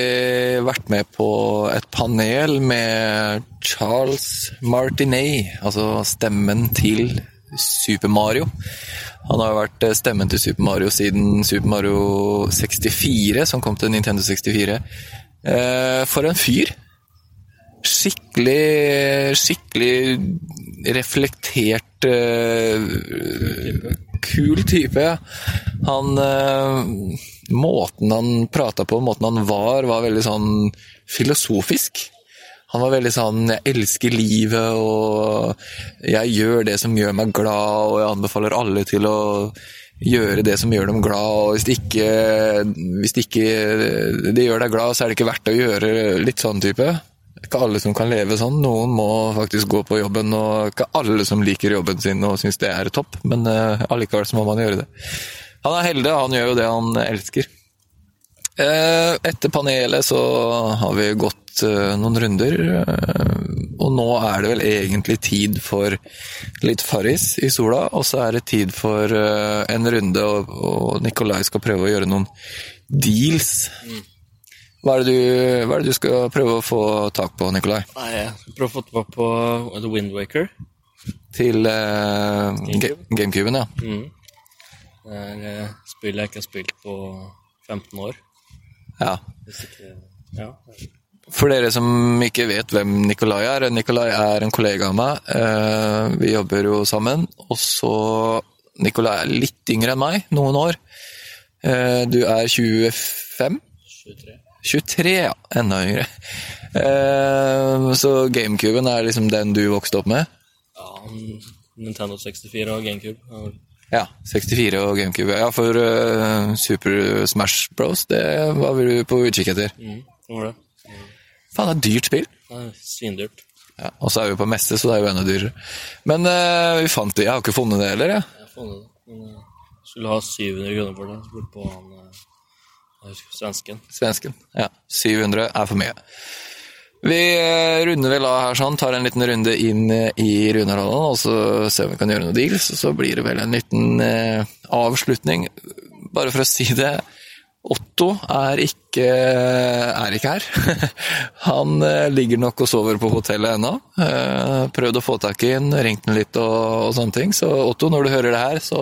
vært med på et panel med Charles Martinet, altså stemmen til Super Mario. Han har vært stemmen til Super Mario siden Super Mario 64, som kom til Nintendo 64. Eh, For en fyr! Skikkelig, skikkelig reflektert uh, Kul type. Han uh, Måten han prata på, måten han var, var veldig sånn filosofisk. Han var veldig sånn 'jeg elsker livet', og 'jeg gjør det som gjør meg glad', og 'jeg anbefaler alle til å gjøre det som gjør dem glad', og hvis det ikke, hvis det, ikke det gjør deg glad, så er det ikke verdt å gjøre litt sånn type. Ikke alle som kan leve sånn. Noen må faktisk gå på jobben, og ikke alle som liker jobben sin og syns det er topp, men uh, allikevel så må man gjøre det. Han er heldig, han gjør jo det han elsker. Uh, Etter panelet så har vi gått uh, noen runder, og nå er det vel egentlig tid for litt Farris i sola, og så er det tid for en runde, og, og Nikolai skal prøve å gjøre noen deals. Hva er, det du, hva er det du skal prøve å få tak på, Nikolai? Nei, jeg skal prøve å få tak på uh, The Wind Waker. Til eh, Gamecube. Ga- Gamecuben, ja. Det er eh, spill jeg ikke har spilt på 15 år. ja. Ikke Ja. For dere som ikke vet hvem Nikolai er, Nikolai er en kollega av meg. Eh, vi jobber jo sammen. Og så Nikolai er litt yngre enn meg, noen år. Eh, du er 25? 23. 23, ja. Enda yngre. Eh, så Gamecuben er liksom den du vokste opp med? Ja, Nintendo 64 og GameCube. Ja, Ja, 64 og GameCube. Ja, for eh, Super Smash Bros, det var vi på utkikk etter. Mm, det var det. Faen, det er dyrt spill. Det er svindyrt. Ja, og så er vi på messe, så det er jo enda dyrere. Men uh, vi fant det. Jeg har ikke funnet det heller, jeg. Jeg har funnet det. Men jeg skulle ha 700 kroner for det. Så spurte på han jeg svensken. Svensken. Ja. 700 er for mye. Vi eh, runder vel av her sånn, tar en liten runde inn eh, i Runarhallen, og så ser vi om vi kan gjøre noe deals. Så blir det vel en liten eh, avslutning. Bare for å si det. Otto er ikke, er ikke her. Han ligger nok og sover på hotellet ennå. Eh, Prøvd å få tak i ham, ringt han litt og, og sånne ting. Så Otto, når du hører det her, så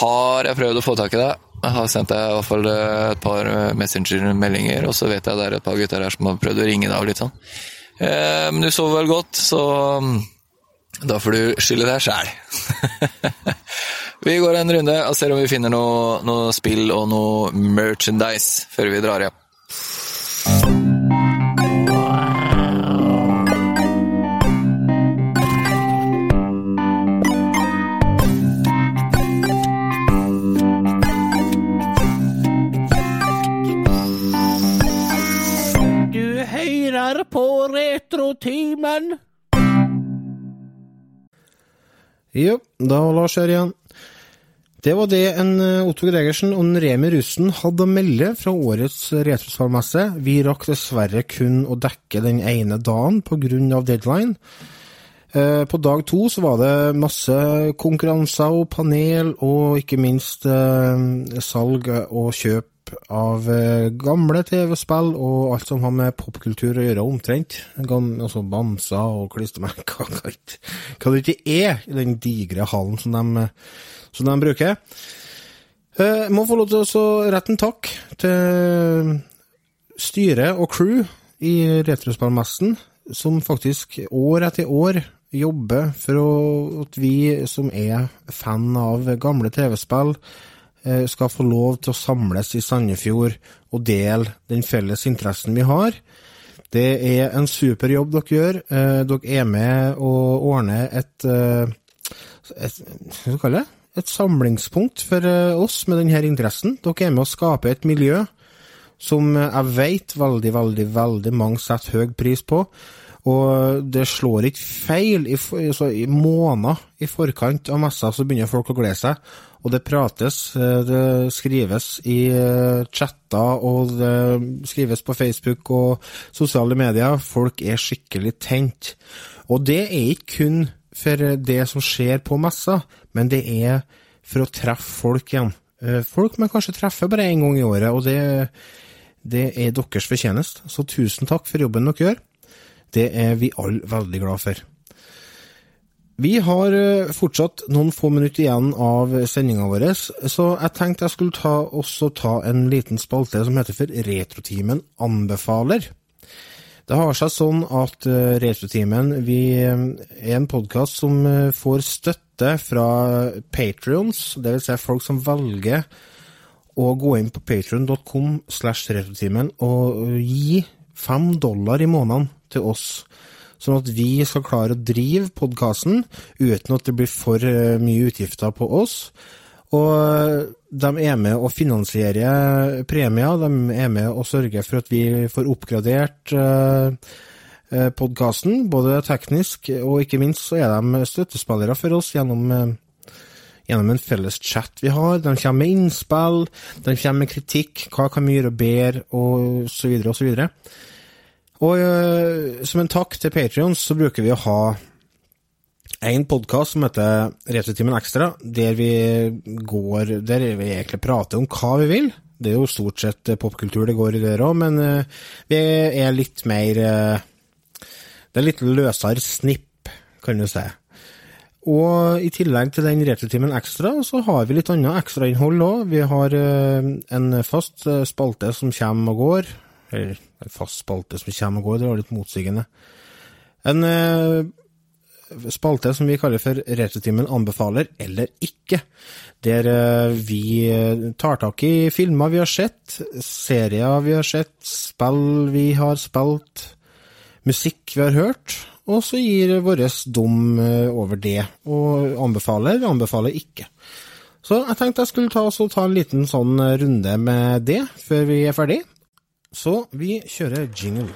har jeg prøvd å få tak i deg. Jeg har sendt deg i hvert fall eh, et par Messenger-meldinger, og så vet jeg det er et par gutter her som har prøvd å ringe deg av litt sånn. Eh, Men du sover vel godt, så mm, da får du skylde deg sjæl. vi går en runde og ser om vi finner noe, noe spill og noe merchandise før vi drar hjem. Du på Retrotimen. Jo, da var Lars her igjen. Det var det en eh, Otto Gregersen og en Remi Russen hadde å melde fra årets retrospillmesse. Vi rakk dessverre kun å dekke den ene dagen pga. deadline. Eh, På dag to så var det masse konkurranser og panel, og ikke minst eh, salg og kjøp av eh, gamle TV-spill og alt som har med popkultur å gjøre, omtrent. Altså bamser og klistremerker, hva hva det ikke er i den digre hallen som de, som de bruker. Jeg må få lov til å rette en takk til styret og crew i Retrospillmessen, som faktisk år etter år jobber for at vi som er fan av gamle TV-spill, eh, skal få lov til å samles i Sandefjord og dele den felles interessen vi har. Det er en super jobb dere gjør. Eh, Dere er med og ordner et, eh, et Hva skal vi det? Et samlingspunkt for eh, oss med denne interessen. Dere er med å skape et miljø som eh, jeg vet veldig, veldig, veldig mange setter høy pris på. Og det slår ikke feil. I, altså, I måneder i forkant av messa så begynner folk å glede seg. Og det prates, eh, det skrives i eh, chatter, og det skrives på Facebook og sosiale medier. Folk er skikkelig tent. Og det er ikke kun for det som skjer på messa, men det er for å treffe folk igjen. Eh, Folk man kanskje treffer bare én gang i året, og det, det er deres fortjeneste. Så tusen takk for jobben dere gjør. Det er vi alle veldig glad for. Vi har eh, fortsatt noen få minutter igjen av sendinga vår, så jeg tenkte jeg skulle ta, også ta en liten spalte som heter for Retrotimen anbefaler. Det har seg sånn at uh, Retrotimen eh, er en podkast som eh, får støtte fra patrions, dvs. Si folk som velger å gå inn på patreon.com slash retrotimen og eh, gi fem dollar i måneden til oss, sånn at vi skal klare å drive podkasten uten at det blir for eh, mye utgifter på oss. Og eh, de er med å finansiere premier, de er med å sørge for at vi får oppgradert uh, podkasten, både teknisk og ikke minst så er de støttespillere for oss gjennom eh, gjennom en felles chat vi har. De kommer med innspill, de kommer med kritikk, hva kan vi gjøre bedre, og så videre og så videre. Og uh, som en takk til Patrions så bruker vi å ha en podkast som heter Retrotimen Ekstra, der vi går Der vi egentlig prater om hva vi vil. Det er jo stort sett eh, popkultur det går i der òg, men uh, vi er litt mer uh, Det er litt løsere snipp, kan du si. Og i tillegg til den retrotimen ekstra, så har vi litt annet ekstrainnhold òg. Vi har en fast spalte som kommer og går. Eller en fast spalte som kommer og går, det var litt motsigende. En eh, spalte som vi kaller for Retrotimen anbefaler eller ikke. Der eh, vi eh, tar tak i filmer vi har sett, serier vi har sett, spill vi har spilt, musikk vi har hørt, og så gir vår dom over det, og anbefaler, anbefaler ikke. Så jeg tenkte jeg skulle ta, ta en liten sånn runde med det før vi er ferdig. Så vi kjører jingle.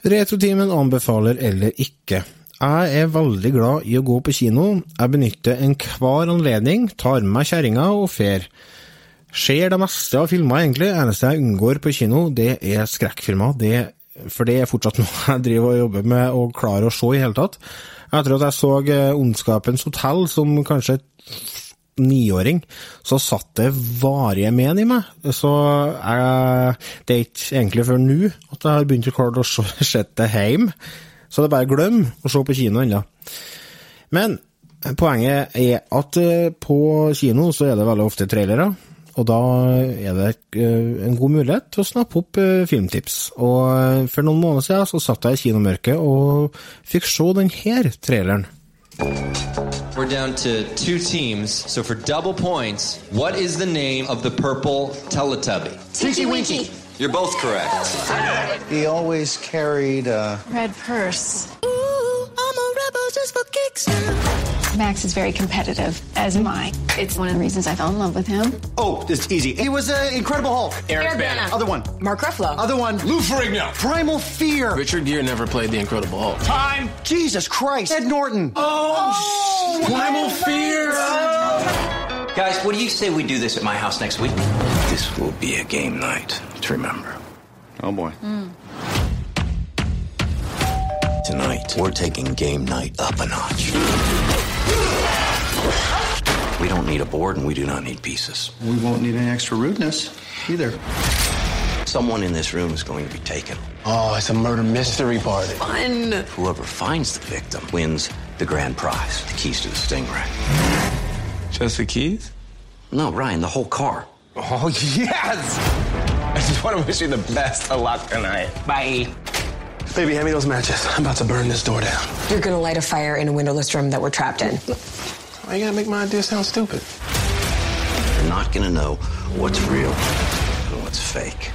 Til Retrotimen anbefaler, eller ikke. Jeg er veldig glad i å gå på kino. Jeg benytter enhver anledning, tar med meg kjerringa og fer. Ser det meste av filmer, egentlig. Eneste jeg unngår på kino, det er skrekkfilmer. Det, for det er fortsatt noe jeg driver og jobber med og klarer å se i hele tatt. Etter at jeg så eh, Ondskapens hotell som kanskje niåring, så satt det varige men i meg. Så jeg, det er ikke egentlig før nå at jeg har begynt å klare å se det hjemme. Så det er bare glem å se på kino ennå. Men poenget er at eh, på kino så er det veldig ofte trailere. Og da er det eh, en god mulighet til å snappe opp eh, filmtips. Og for noen måneder siden så satt jeg i kinomørket og fikk se denne traileren. We're down to two teams, so for double points, what is the name of the purple Teletubby? Tinky Winky. You're both correct. He always carried a. Red purse. Ooh, I'm a rebel just for kicks. Max is very competitive, as am I. It's one of the reasons I fell in love with him. Oh, it's easy. He was uh, Incredible Hulk. Eric Bana. Other one. Mark Ruffalo. Other one. Lou Ferrigno. Primal Fear. Richard Gere never played the Incredible Hulk. Time. Jesus Christ. Ed Norton. Oh, Primal Fear. Guys, what do you say we do this at my house next week? This will be a game night to remember. Oh boy. Mm. Tonight, we're taking game night up a notch. We don't need a board and we do not need pieces. We won't need any extra rudeness either. Someone in this room is going to be taken. Oh, it's a murder mystery party. Fun! Whoever finds the victim wins the grand prize, the keys to the Stingray. Just the keys? No, Ryan, the whole car. Oh, yes! I just want to wish you the best of luck tonight. Bye. Baby, hand me those matches. I'm about to burn this door down. You're gonna light a fire in a windowless room that we're trapped in. Why you gotta make my idea sound stupid? You're not going to know what's real and what's fake.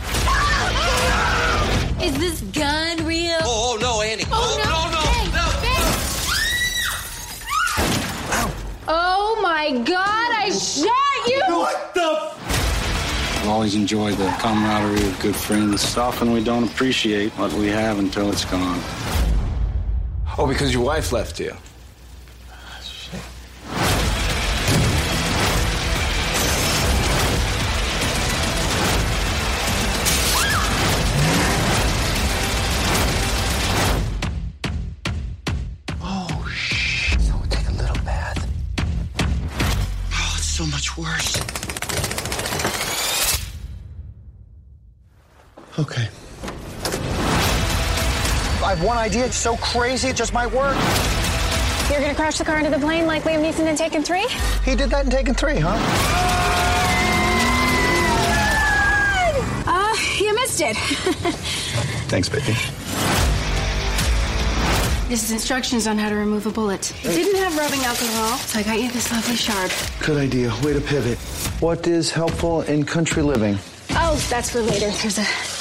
Is this gun real? Oh, no, Annie. Oh, no, oh, oh, Oh my god, I shot you! What the? I've always enjoyed the camaraderie of good friends. Often we don't appreciate what we have until it's gone. Oh, because your wife left you. One idea. It's so crazy, it just might work. You're gonna crash the car into the plane like Liam Neeson in Taken 3? He did that in Taken 3, huh? Uh, you missed it. Thanks, baby. this is instructions on how to remove a bullet. It didn't have rubbing alcohol, so I got you this lovely shard. Good idea. Way to pivot. What is helpful in country living? Oh, that's for later. There's a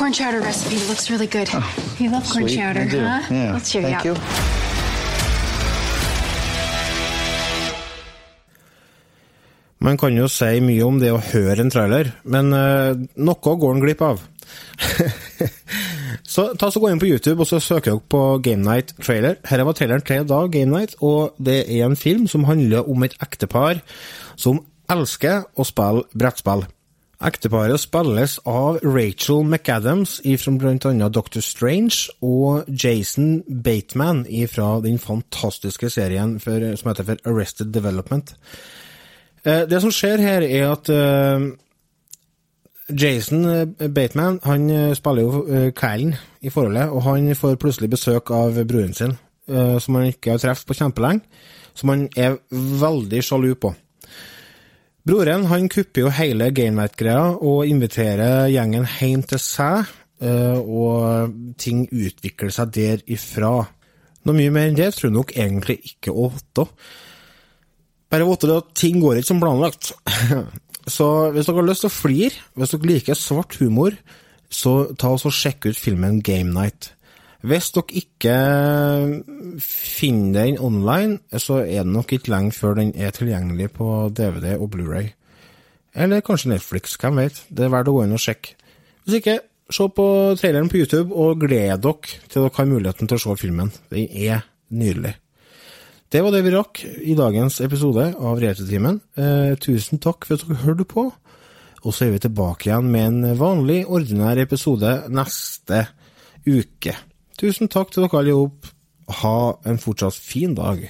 corn chowder recipe. Looks really good. you love corn Sweet, chowder, huh? Yeah. Let's cheer Thank you you. Man kan jo si mye om det å høre en trailer, men uh, noe går en glipp av. Så ta så Gå inn på YouTube og så søker dere på Game Night trailer. Her var traileren til da, Game Night, og det er en film som handler om et ektepar som elsker å spille brettspill. Ekteparet spilles av Rachel McAdams fra bl.a. Doctor Strange og Jason Bateman fra den fantastiske serien for, som heter for Arrested Development. Eh, Det som skjer her, er at eh, Jason eh, Bateman han spiller jo Kylen i forholdet, og han får plutselig besøk av broren sin, som han ikke har truffet på kjempelenge, som han er veldig sjalu på. Broren han kupper jo hele Game Night-greia og inviterer gjengen hjem til seg, eh, og ting utvikler seg derifra. Noe mye mer enn det tror jeg nok egentlig ikke vite. Bare vite at ting går ikke som planlagt. Så hvis dere har lyst til å flire, hvis dere liker svart humor, så ta oss og sjekk ut filmen Game Night. Hvis dere ikke finner den online, så er det nok ikke lenge før den er tilgjengelig på DVD og Blu-ray. Eller kanskje Netflix, hvem vet. Det er verdt å gå inn og sjekke. Hvis ikke, se på traileren på YouTube, og gled dere til dere har muligheten til å se filmen. Den er nydelig. Det var det vi rakk i dagens episode av Retrotimen. Eh, tusen takk for at dere hørte på. Og så er vi tilbake igjen med en vanlig, ordinær episode neste uke. Tusen takk til dere alle sammen. Ha en fortsatt fin dag.